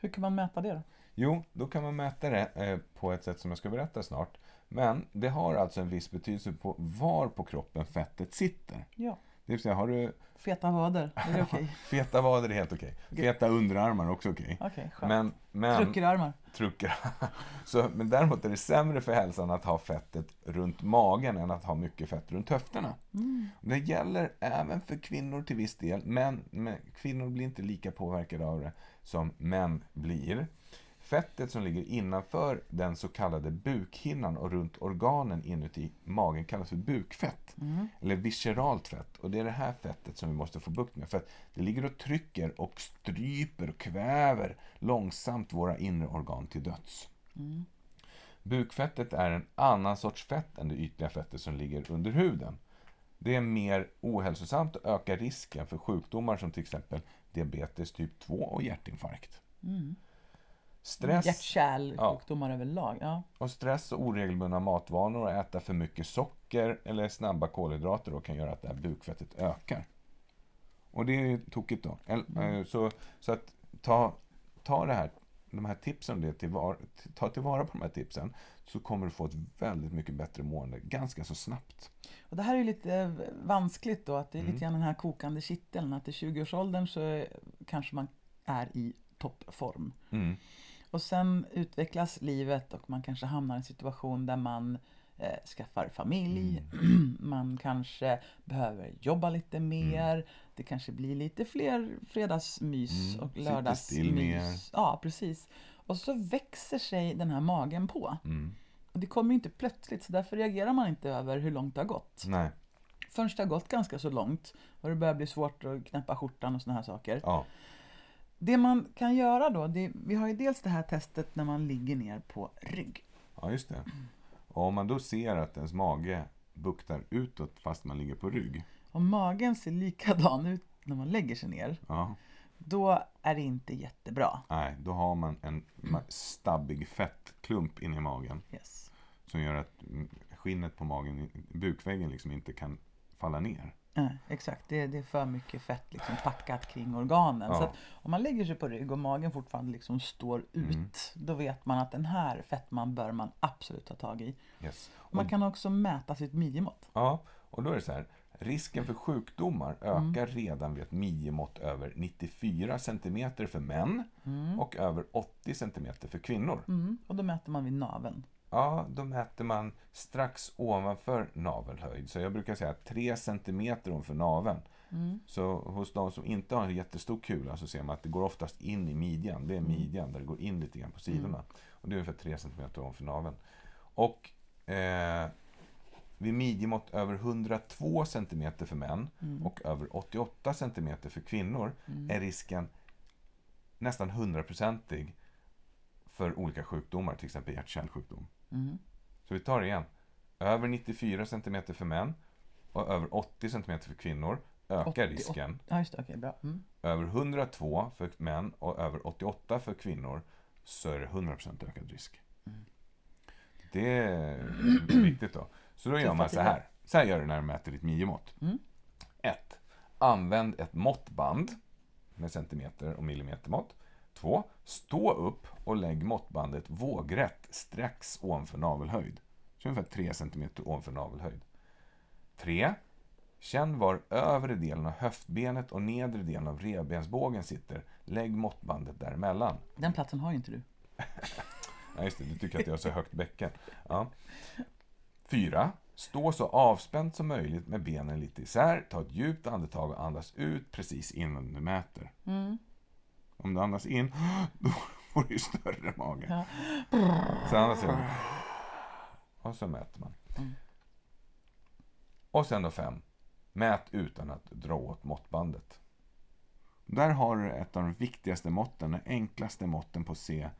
Hur kan man mäta det då? Jo, då kan man mäta det eh, på ett sätt som jag ska berätta snart. Men det har alltså en viss betydelse på var på kroppen fettet sitter. Ja. Säga, har du Feta vader, är det okej? feta vader är helt okej. Feta underarmar är också okej. Men, men, Truckerarmar. truckar. Så, men däremot är det sämre för hälsan att ha fettet runt magen än att ha mycket fett runt höfterna. Det gäller även för kvinnor till viss del, men, men kvinnor blir inte lika påverkade av det som män blir. Fettet som ligger innanför den så kallade bukhinnan och runt organen inuti magen kallas för bukfett. Eller visceralt fett. Och det är det här fettet som vi måste få bukt med. För att det ligger och trycker och stryper och kväver långsamt våra inre organ till döds. Bukfettet är en annan sorts fett än det ytliga fettet som ligger under huden. Det är mer ohälsosamt och ökar risken för sjukdomar som till exempel diabetes typ 2 och hjärtinfarkt. Stress, Hjärt-kärlsjukdomar överlag. Ja. och stress och oregelbundna matvanor och äta för mycket socker eller snabba kolhydrater då kan göra att det här bukfettet ökar. Och det är ju tokigt då. El- eh, Så, så att ta, ta det här, de här tipsen, det tillvar, ta tillvara på de här tipsen så kommer du få ett väldigt mycket bättre mående ganska så snabbt. Och det här är ju lite vanskligt då, att det är lite grann den här kokande kitteln. Att i 20-årsåldern så kanske man är i toppform. Mm. Och sen utvecklas livet och man kanske hamnar i en situation där man eh, skaffar familj, man kanske behöver jobba lite mer, det kanske blir lite fler fredagsmys Mm, och lördagsmys. Ja, precis. Och så växer sig den här magen på. Mm. Och det kommer ju inte plötsligt, så därför reagerar man inte över hur långt det har gått. Nej, Förrän det har gått ganska så långt och det börjar bli svårt att knäppa skjortan och såna här saker. ja. Det man kan göra då, det, vi har ju dels det här testet när man ligger ner på rygg. Ja, just det. Och om man då ser att ens mage buktar utåt fast man ligger på rygg. Och magen ser likadan ut när man lägger sig ner. Ja, då är det inte jättebra. Nej, då har man en stabbig fettklump inne i magen. Yes. Som gör att skinnet på magen, bukväggen liksom inte kan falla ner. Nej, exakt, det, det är för mycket fett liksom packat kring organen. Ja. Så om man lägger sig på rygg och magen fortfarande liksom står ut, Mm. då vet man att den här fettman bör man absolut ta tag i. Yes. Man kan också mäta sitt midjemått. Ja, och då är det så här. Risken för sjukdomar ökar redan vid ett midjemått över 94 cm för män och över 80 cm för kvinnor. Mm. Och då mäter man vid naveln. Ja, då mäter man strax ovanför navelhöjd. Så jag brukar säga 3 cm ovanför naveln. Så hos de som inte har en jättestor kula så ser man att det går oftast in i midjan. Det är midjan där det går in lite grann på sidorna. Och det är ungefär 3 cm ovanför naveln. Och eh, vid midjemått över 102 cm för män och över 88 cm för kvinnor är risken nästan hundraprocentig för olika sjukdomar, till exempel hjärt-kärlsjukdom. Mm. Så vi tar det igen. Över 94 cm för män och över 80 cm för kvinnor ökar 80, risken. Ja, just det. Okej, bra. Mm. Över 102 för män och över 88 för kvinnor så är det 100% ökad risk. Det är viktigt då. Så då gör man så här. Så här gör du när du mäter ditt midjemått. 1. Använd ett måttband med centimeter och millimetermått. 2. Stå upp och lägg måttbandet vågrätt strax ovanför navelhöjd. Så ungefär 3 cm ovanför navelhöjd. 3. Känn var övre delen av höftbenet och nedre delen av revbensbågen sitter. Lägg måttbandet däremellan. Den platsen har ju inte du. Ja, just det. Du tycker att jag har så högt bäcken. Ja. Fyra. Stå så avspänt som möjligt med benen lite isär. Ta ett djupt andetag och andas ut precis innan du mäter. Om du andas in, då får du ju större mage. Ja. Så andas ut. Och så mäter man. Och sen då fem. Mät utan att dra åt måttbandet. Där har du ett av de viktigaste måtten, de enklaste måtten på att se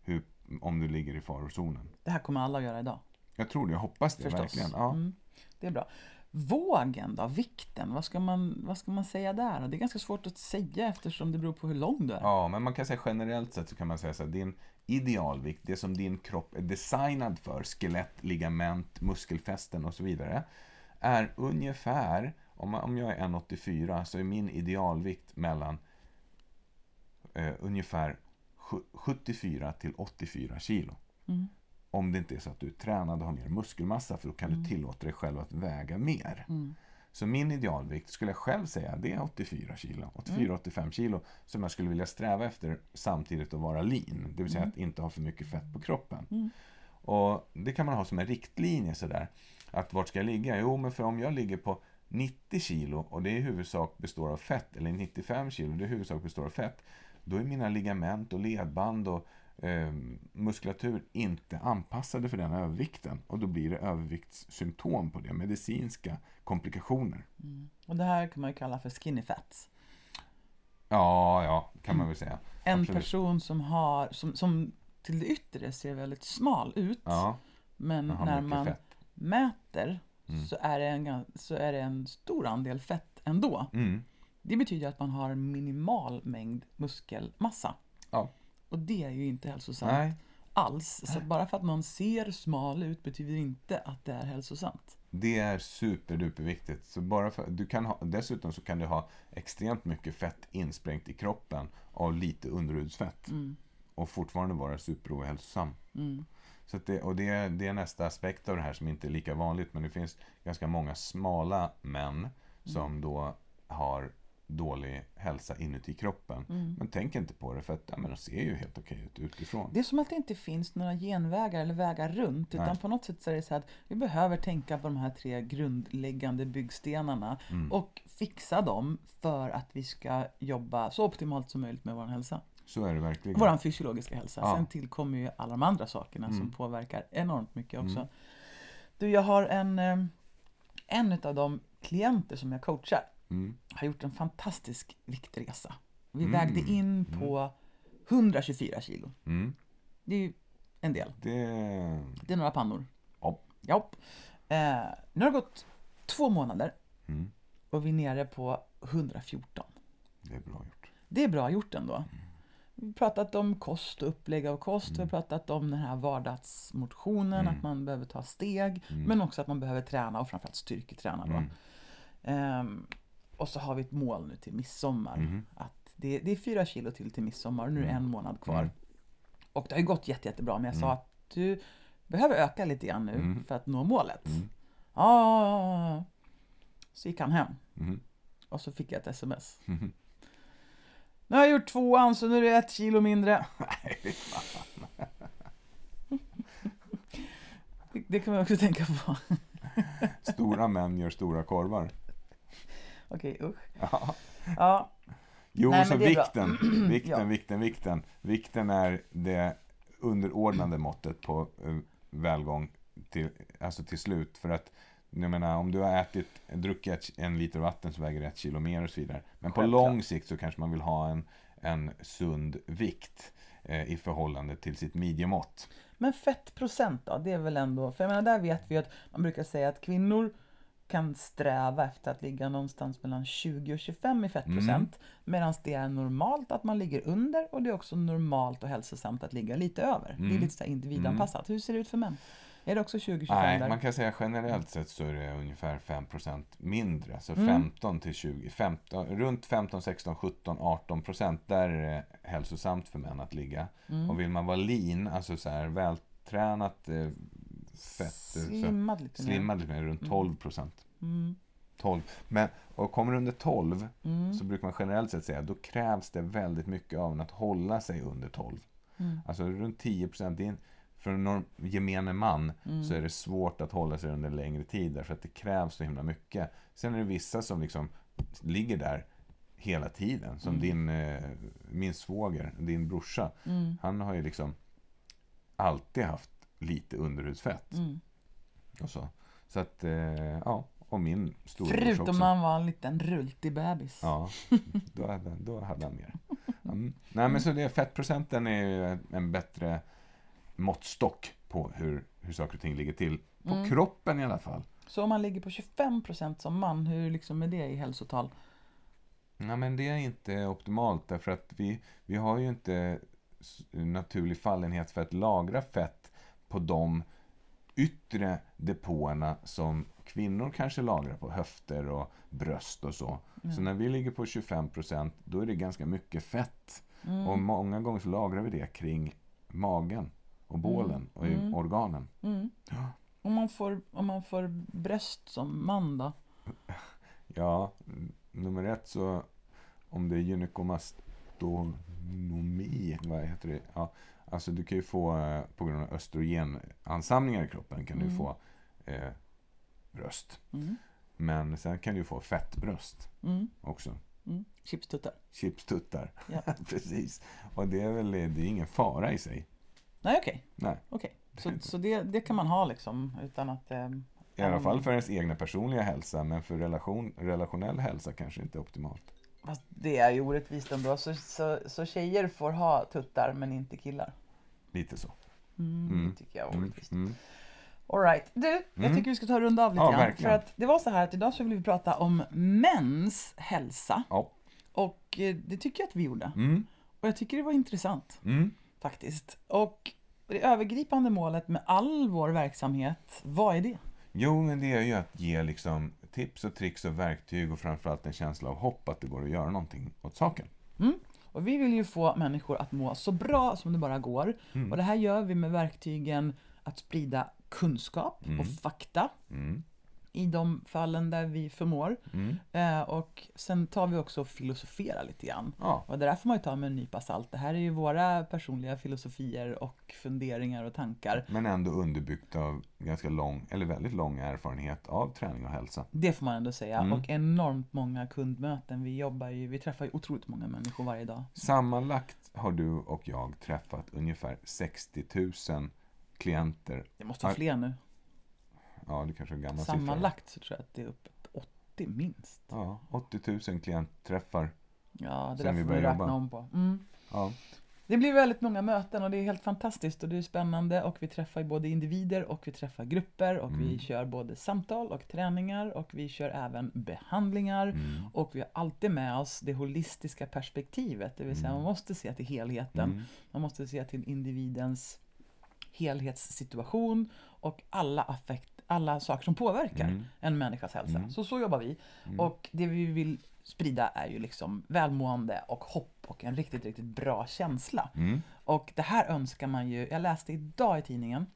hur, om du ligger i farozonen. Det här kommer alla att göra idag. Jag tror det, jag hoppas det Förstås. verkligen. Ja. Mm. Det är bra. Vågen då, vikten, vad ska, man, vad ska man säga där? Det är ganska svårt att säga eftersom det beror på hur lång du är. ja, men man kan säga generellt sett så kan man säga så här, din idealvikt, det som din kropp är designad för, skelett, ligament, muskelfästen och så vidare, är ungefär, om, jag är 1,84 så är min idealvikt mellan eh, ungefär sju- 74 till 84 kilo. Mm. Om det inte är så att du är tränad och har mer muskelmassa, för då kan du tillåta dig själv att väga mer. Mm. Så min idealvikt skulle jag själv säga, det är 84 kilo. 84-85 kilo som jag skulle vilja sträva efter samtidigt att vara lean. Det vill säga att inte ha för mycket fett på kroppen. Och Det kan man ha som en riktlinje sådär. Att vart ska jag ligga? Jo, men för om jag ligger på 90 kilo och det i huvudsak består av fett, eller 95 kilo det i huvudsak består av fett. Då är mina ligament och ledband och eh, muskulatur inte anpassade för den övervikten. Och då blir det överviktssymptom på det, medicinska komplikationer. Och det här kan man ju kalla för skinny fats. Ja, ja, kan man väl säga. En Absolut. person som har, som, som till det yttre ser väldigt smal ut. Ja, men när man fett. mäter Mm. så, är det en, så är det en stor andel fett ändå. Mm. Det betyder att man har en minimal mängd muskelmassa. Ja. Och det är ju inte hälsosamt Nej, alls. Så bara för att någon ser smal ut betyder inte att det är hälsosamt. det är superduperviktigt. Så bara för, du kan ha, dessutom så kan du ha extremt mycket fett insprängt i kroppen av lite underhudsfett. Mm. Och fortfarande vara superohälsosam. Mm. Så det, och det, är- det är nästa aspekt av det här som inte är lika vanligt. Men det finns ganska många smala män som då har dålig hälsa inuti kroppen. Men tänk inte på det för att ja, men de ser ju helt okej ut utifrån. Det är som att det inte finns några genvägar eller vägar runt. Utan Nej. på något sätt så är det så att vi behöver tänka på de här tre grundläggande byggstenarna Mm. och fixa dem för att vi ska jobba så optimalt som möjligt med vår hälsa. Så är det verkligen. Vår fysiologiska hälsa. Ja. Sen tillkommer ju alla de andra sakerna som Mm. påverkar enormt mycket också. Mm. Du, jag har en, eh, en av de klienter som jag coachar Mm. har gjort en fantastisk viktresa. Vi Mm. vägde in på 124 kilo. Mm. Det är ju en del. Det... Det är några pannor. Ja. Ja. Eh, nu har det gått två månader Mm. och vi är nere på 114. Det är bra gjort. Det är bra gjort ändå. Vi har pratat om kost och upplägg av kost. Vi har pratat om den här vardagsmotionen, att man behöver ta steg. Men också att man behöver träna och framförallt styrketräna. Då. Ehm, och så har vi ett mål nu till midsommar. Att det, det är fyra kilo till till midsommar och nu är det en månad kvar. Och det har ju gått jätte, jättebra, men jag sa att du behöver öka lite grann nu för att nå målet. Ja. Så gick han hem. Och så fick jag ett sms. Nu har jag gjort tvåan så nu är det ett kilo mindre. Det- Det kan man också tänka på. Stora män gör stora korvar. Okej, usch. Ja. Ja, Jo, Nej, så vikten, vikten, Ja. vikten, vikten. Vikten är det underordnade måttet på eh, välgång till, alltså till slut. För att, jag menar, om du har ätit, druckit en liter vatten så väger det ett kilo mer och så vidare. Men på Självklart. lång sikt så kanske man vill ha en, en sund vikt eh, i förhållande till sitt midjemått. Men fettprocent då? Det är väl ändå... För jag menar, där vet vi att man brukar säga att kvinnor kan sträva efter att ligga någonstans mellan 20 och 25 i fettprocent. Medan det är normalt att man ligger under och det är också normalt och hälsosamt att ligga lite över. Det är lite så individanpassat. Hur ser det ut för män? Är det också 20-25 Nej, där? man kan säga generellt sett så är det ungefär 5% mindre. Så Mm. 15 till 20, 15, runt 15, 16, 17, 18 procent. Där är det hälsosamt för män att ligga. Mm. Och vill man vara lean, alltså så här vältränat eh, fett, Slimmad lite mer. slimmad lite mer, runt 12 procent. Mm. 12. Men, och kommer du under 12 Mm. så brukar man generellt sett säga då krävs det väldigt mycket av en att hålla sig under 12. Mm. Alltså runt 10 procent. För en norm, gemene man Mm. så är det svårt att hålla sig under längre tid därför att det krävs så himla mycket. Sen är det vissa som liksom ligger där hela tiden. Som din, eh, min svåger, din brorsa. Mm. Han har ju liksom alltid haft lite underhudsfett. Mm. Och så. så att, eh, ja. Och min Förutom också. han var en liten rultig bebis. Ja, då hade, då hade han mer. Mm. Nej, men så det, fettprocenten är ju en bättre måttstock på hur, hur saker och ting ligger till. På Mm. kroppen i alla fall. Så om man ligger på 25% som man, hur liksom är det i hälsotal? Nej, men det är inte optimalt därför att vi, vi har ju inte naturlig fallenhet för att lagra fett på de yttre depåerna som kvinnor kanske lagrar på höfter och bröst och så. Så när vi ligger på 25% då är det ganska mycket fett. Mm. Och många gånger så lagrar vi det kring magen och bålen och i Mm. organen. Mm. Ja. Om, man får, om man får bröst som man då? Ja, nummer ett så om det är gynekomastonomi, vad heter det? Ja, alltså du kan ju få eh, på grund av östrogenansamlingar i kroppen kan du Mm. få eh, bröst. Mm. Men sen kan du få fettbröst Mm. också. Mm. Chipstuttar? Chipstuttar. Ja. Precis. Och det är väl det är ingen fara i sig. Nej, okej. Nej. okej. Så, så det, det kan man ha liksom utan att... Eh, I alla fall för ens egna personliga hälsa, men för relation, relationell hälsa kanske inte är optimalt. Fast det är ju orättvist ändå. Så, så, så tjejer får ha tuttar men inte killar. Lite så. Mm, Mm. Det tycker jag är Mm. Mm. All right. Du, jag Mm. tycker vi ska ta och runda av lite Ja, grann. verkligen. För att det var så här att idag så vill vi prata om mäns hälsa. Ja. Och eh, det tycker jag att vi gjorde. Mm. Och jag tycker det var intressant Mm. faktiskt. Och det övergripande målet med all vår verksamhet, vad är det? Jo, men det är ju att ge liksom tips och tricks och verktyg och framförallt en känsla av hopp att det går att göra någonting åt saken. Och vi vill ju få människor att må så bra som det bara går. Mm. Och det här gör vi med verktygen att sprida kunskap och fakta Mm. I de fallen där vi förmår. Mm. Eh, och sen tar vi också och filosoferar lite grann. Ja. Och det där får man ju ta med en nypa salt. Det här är ju våra personliga filosofier och funderingar och tankar. Men ändå underbyggt av ganska lång, eller väldigt lång erfarenhet av träning och hälsa. Det får man ändå säga. Mm. Och enormt många kundmöten. Vi jobbar ju, vi träffar ju otroligt många människor varje dag. Sammanlagt har du och jag träffat ungefär 60 000 klienter. Det måste vara fler nu. Ja, det kanske är en gammal siffra. Sammanlagt så tror jag att det är uppe på 80 minst. Ja, 80 000 klientträffar. Ja, det där vi får vi räkna jobba. om på. Mm. Ja. Det blir väldigt många möten och det är helt fantastiskt och det är spännande och vi träffar både individer och vi träffar grupper och vi kör både samtal och träningar och vi kör även behandlingar och vi har alltid med oss det holistiska perspektivet, det vill säga man måste se till helheten, man måste se till individens helhetssituation och alla affekt, alla saker som påverkar en människas hälsa. Så så jobbar vi. Och det vi vill sprida är ju liksom välmående och hopp och en riktigt, riktigt bra känsla. Mm. Och det här önskar man ju, jag läste idag i tidningen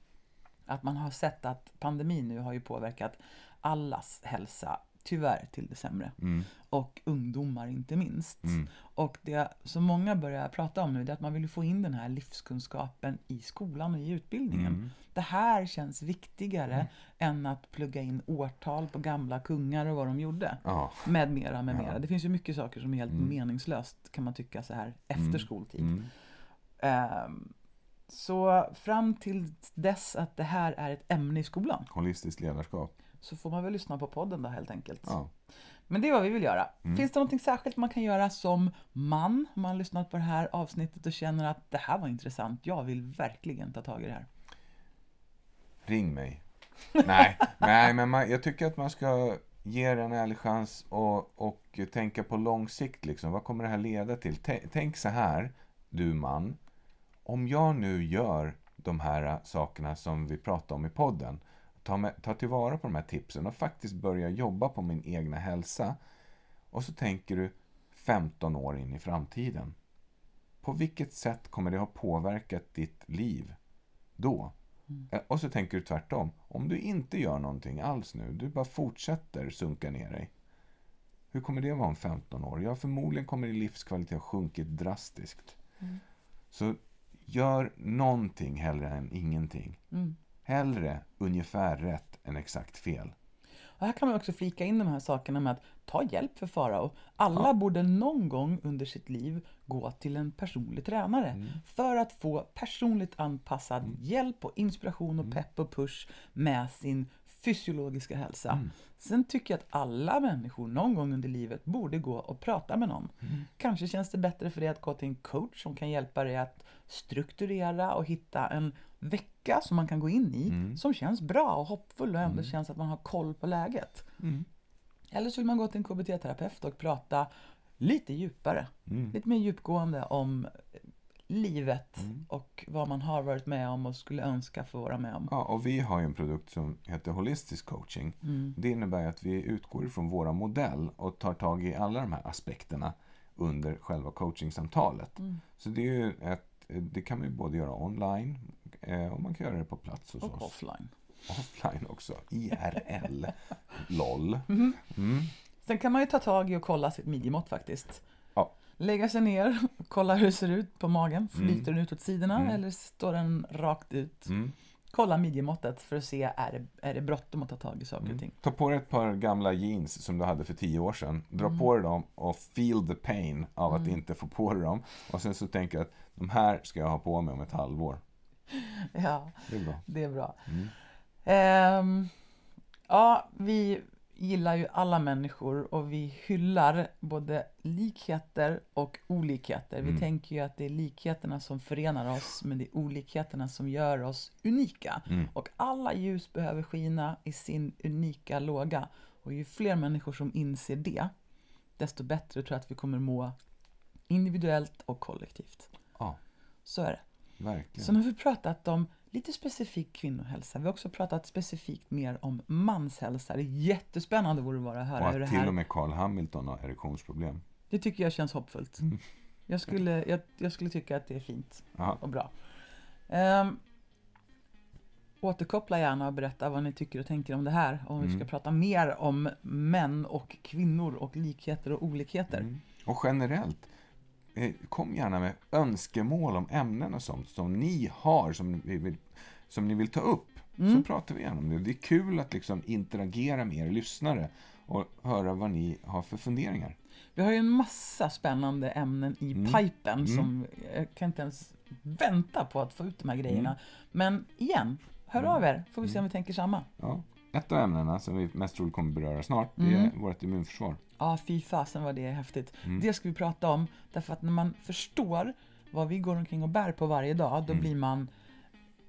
att man har sett att pandemin nu har ju påverkat allas hälsa tyvärr till det sämre. Mm. Och ungdomar inte minst. Och det som många börjar prata om nu det är att man vill få in den här livskunskapen i skolan och i utbildningen. Mm. Det här känns viktigare än att plugga in årtal på gamla kungar och vad de gjorde. Ja. Med mera, med mera. Det finns ju mycket saker som är helt meningslöst kan man tycka så här efter skoltid. Mm. Ehm, så fram till dess att det här är ett ämne i skolan Holistiskt ledarskap. Så får man väl lyssna på podden då helt enkelt. Ja. Men det är vad vi vill göra. Finns det något särskilt man kan göra som man, om man har lyssnat på det här avsnittet och känner att det här var intressant, jag vill verkligen ta tag i det här. Ring mig. nej, nej, men man, jag tycker att man ska ge det en ärlig chans och, och tänka på lång sikt. Liksom. Vad kommer det här leda till? Tä- Tänk så här, du man. Om jag nu gör de här sakerna som vi pratar om i podden. Ta, med, ta tillvara på de här tipsen och faktiskt börja jobba på min egna hälsa. Och så tänker du 15 år in i framtiden. På vilket sätt kommer det ha påverkat ditt liv då? Eh, Och så tänker du tvärtom. Om du inte gör någonting alls nu, du bara fortsätter sunka ner dig. Hur kommer det vara om 15 år? Ja, förmodligen kommer din livskvalitet ha sjunkit drastiskt. Så gör någonting hellre än ingenting. Hellre ungefär rätt än exakt fel. Och här kan man också flika in de här sakerna med att ta hjälp för Farao. Alla borde någon gång under sitt liv gå till en personlig tränare för att få personligt anpassad hjälp och inspiration och pepp och push med sin fysiologiska hälsa. Sen tycker jag att alla människor någon gång under livet borde gå och prata med någon. Kanske känns det bättre för dig att gå till en coach som kan hjälpa dig att strukturera och hitta en vecka som man kan gå in i som känns bra och hoppfull och ändå känns att man har koll på läget. Eller så vill man gå till en KBT-terapeut och prata lite djupare, lite mer djupgående om livet och vad man har varit med om och skulle önska få vara med om. Ja, och vi har ju en produkt som heter Holistisk coaching. Det innebär att vi utgår ifrån våra modell och tar tag i alla de här aspekterna under själva coachingsamtalet. Så det, är ju ett, det kan man ju både göra online och man kan göra det på plats hos Och oss. offline. Offline också. IRL. LOL. Sen kan man ju ta tag i och kolla sitt midjemått faktiskt. Ja. Lägga sig ner, kolla hur det ser ut på magen. Flyter den ut åt sidorna eller står den rakt ut? Mm. Kolla midjemåttet för att se, är det, är det bråttom att ta tag i saker och ting? Ta på dig ett par gamla jeans som du hade för tio år sedan. Dra på dig dem och feel the pain av att inte få på dig dem. Och sen så tänker jag att de här ska jag ha på mig om ett halvår. Ja, Det är bra. det är bra. Ehm, ja, vi gillar ju alla människor och vi hyllar både likheter och olikheter. Vi tänker ju att det är likheterna som förenar oss, men det är olikheterna som gör oss unika. Och alla ljus behöver skina i sin unika låga. Och ju fler människor som inser det, desto bättre tror jag att vi kommer må individuellt och kollektivt. Ja, Så är det. Verkligen. Så nu har vi pratat om lite specifik kvinnohälsa. Vi har också pratat specifikt mer om manshälsa. Det är jättespännande vore det vara att höra Och hur det att till och här... med Carl Hamilton har erektionsproblem. Det tycker jag känns hoppfullt. Jag skulle, jag, jag skulle tycka att det är fint Ja. och bra. Um, återkoppla gärna och berätta vad ni tycker och tänker om det här. Om vi ska prata mer om män och kvinnor och likheter och olikheter. Och generellt, kom gärna med önskemål om ämnen och sånt som ni har, som ni vill, som ni vill ta upp. Så pratar vi gärna om det. Det är kul att liksom interagera med er lyssnare och höra vad ni har för funderingar. Vi har ju en massa spännande ämnen i pipen som jag kan inte ens vänta på att få ut de här grejerna. Men igen, hör av er får vi se om vi tänker samma. Ja. Ett av ämnena som vi mest troligt kommer beröra snart, det är vårt immunförsvar. Ja, fy fasen vad det är häftigt. Det ska vi prata om, därför att när man förstår vad vi går omkring och bär på varje dag, då Mm. blir man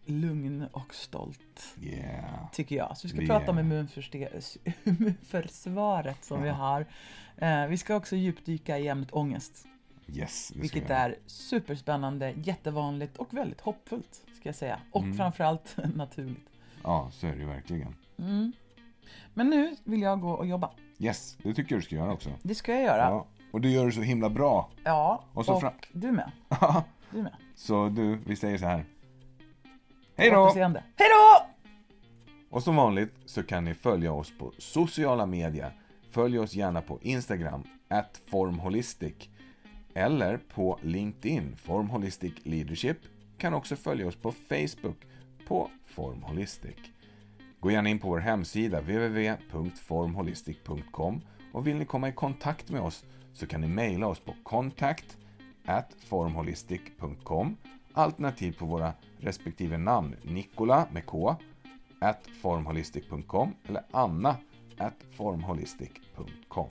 lugn och stolt, Yeah. tycker jag. Så vi ska Vi prata om immunförsvaret som vi har. Eh, vi ska också djupdyka i ämnet ångest, Yes, vilket är superspännande, jättevanligt och väldigt hoppfullt, ska jag säga. Och Mm. framförallt naturligt. Ja, så är det ju verkligen. Mm. Men nu vill jag gå och jobba. Yes, det tycker jag du ska göra också. Det ska jag göra. Ja. Ja. Och du gör det så himla bra. och Och så fram- du med. Du med. så du, vi säger så här. Hej då! Hej då! Och som vanligt så kan ni följa oss på sociala medier. Följ oss gärna på Instagram, formholistic. Eller på LinkedIn, Formholistic Leadership. Kan också följa oss på Facebook, på Formholistic. Gå gärna in på vår hemsida, www.formholistic.com. Och vill ni komma i kontakt med oss så kan ni mejla oss på kontakt at formholistic.com alternativt på våra respektive namn Nikola med K at formholistic.com eller Anna at formholistic.com.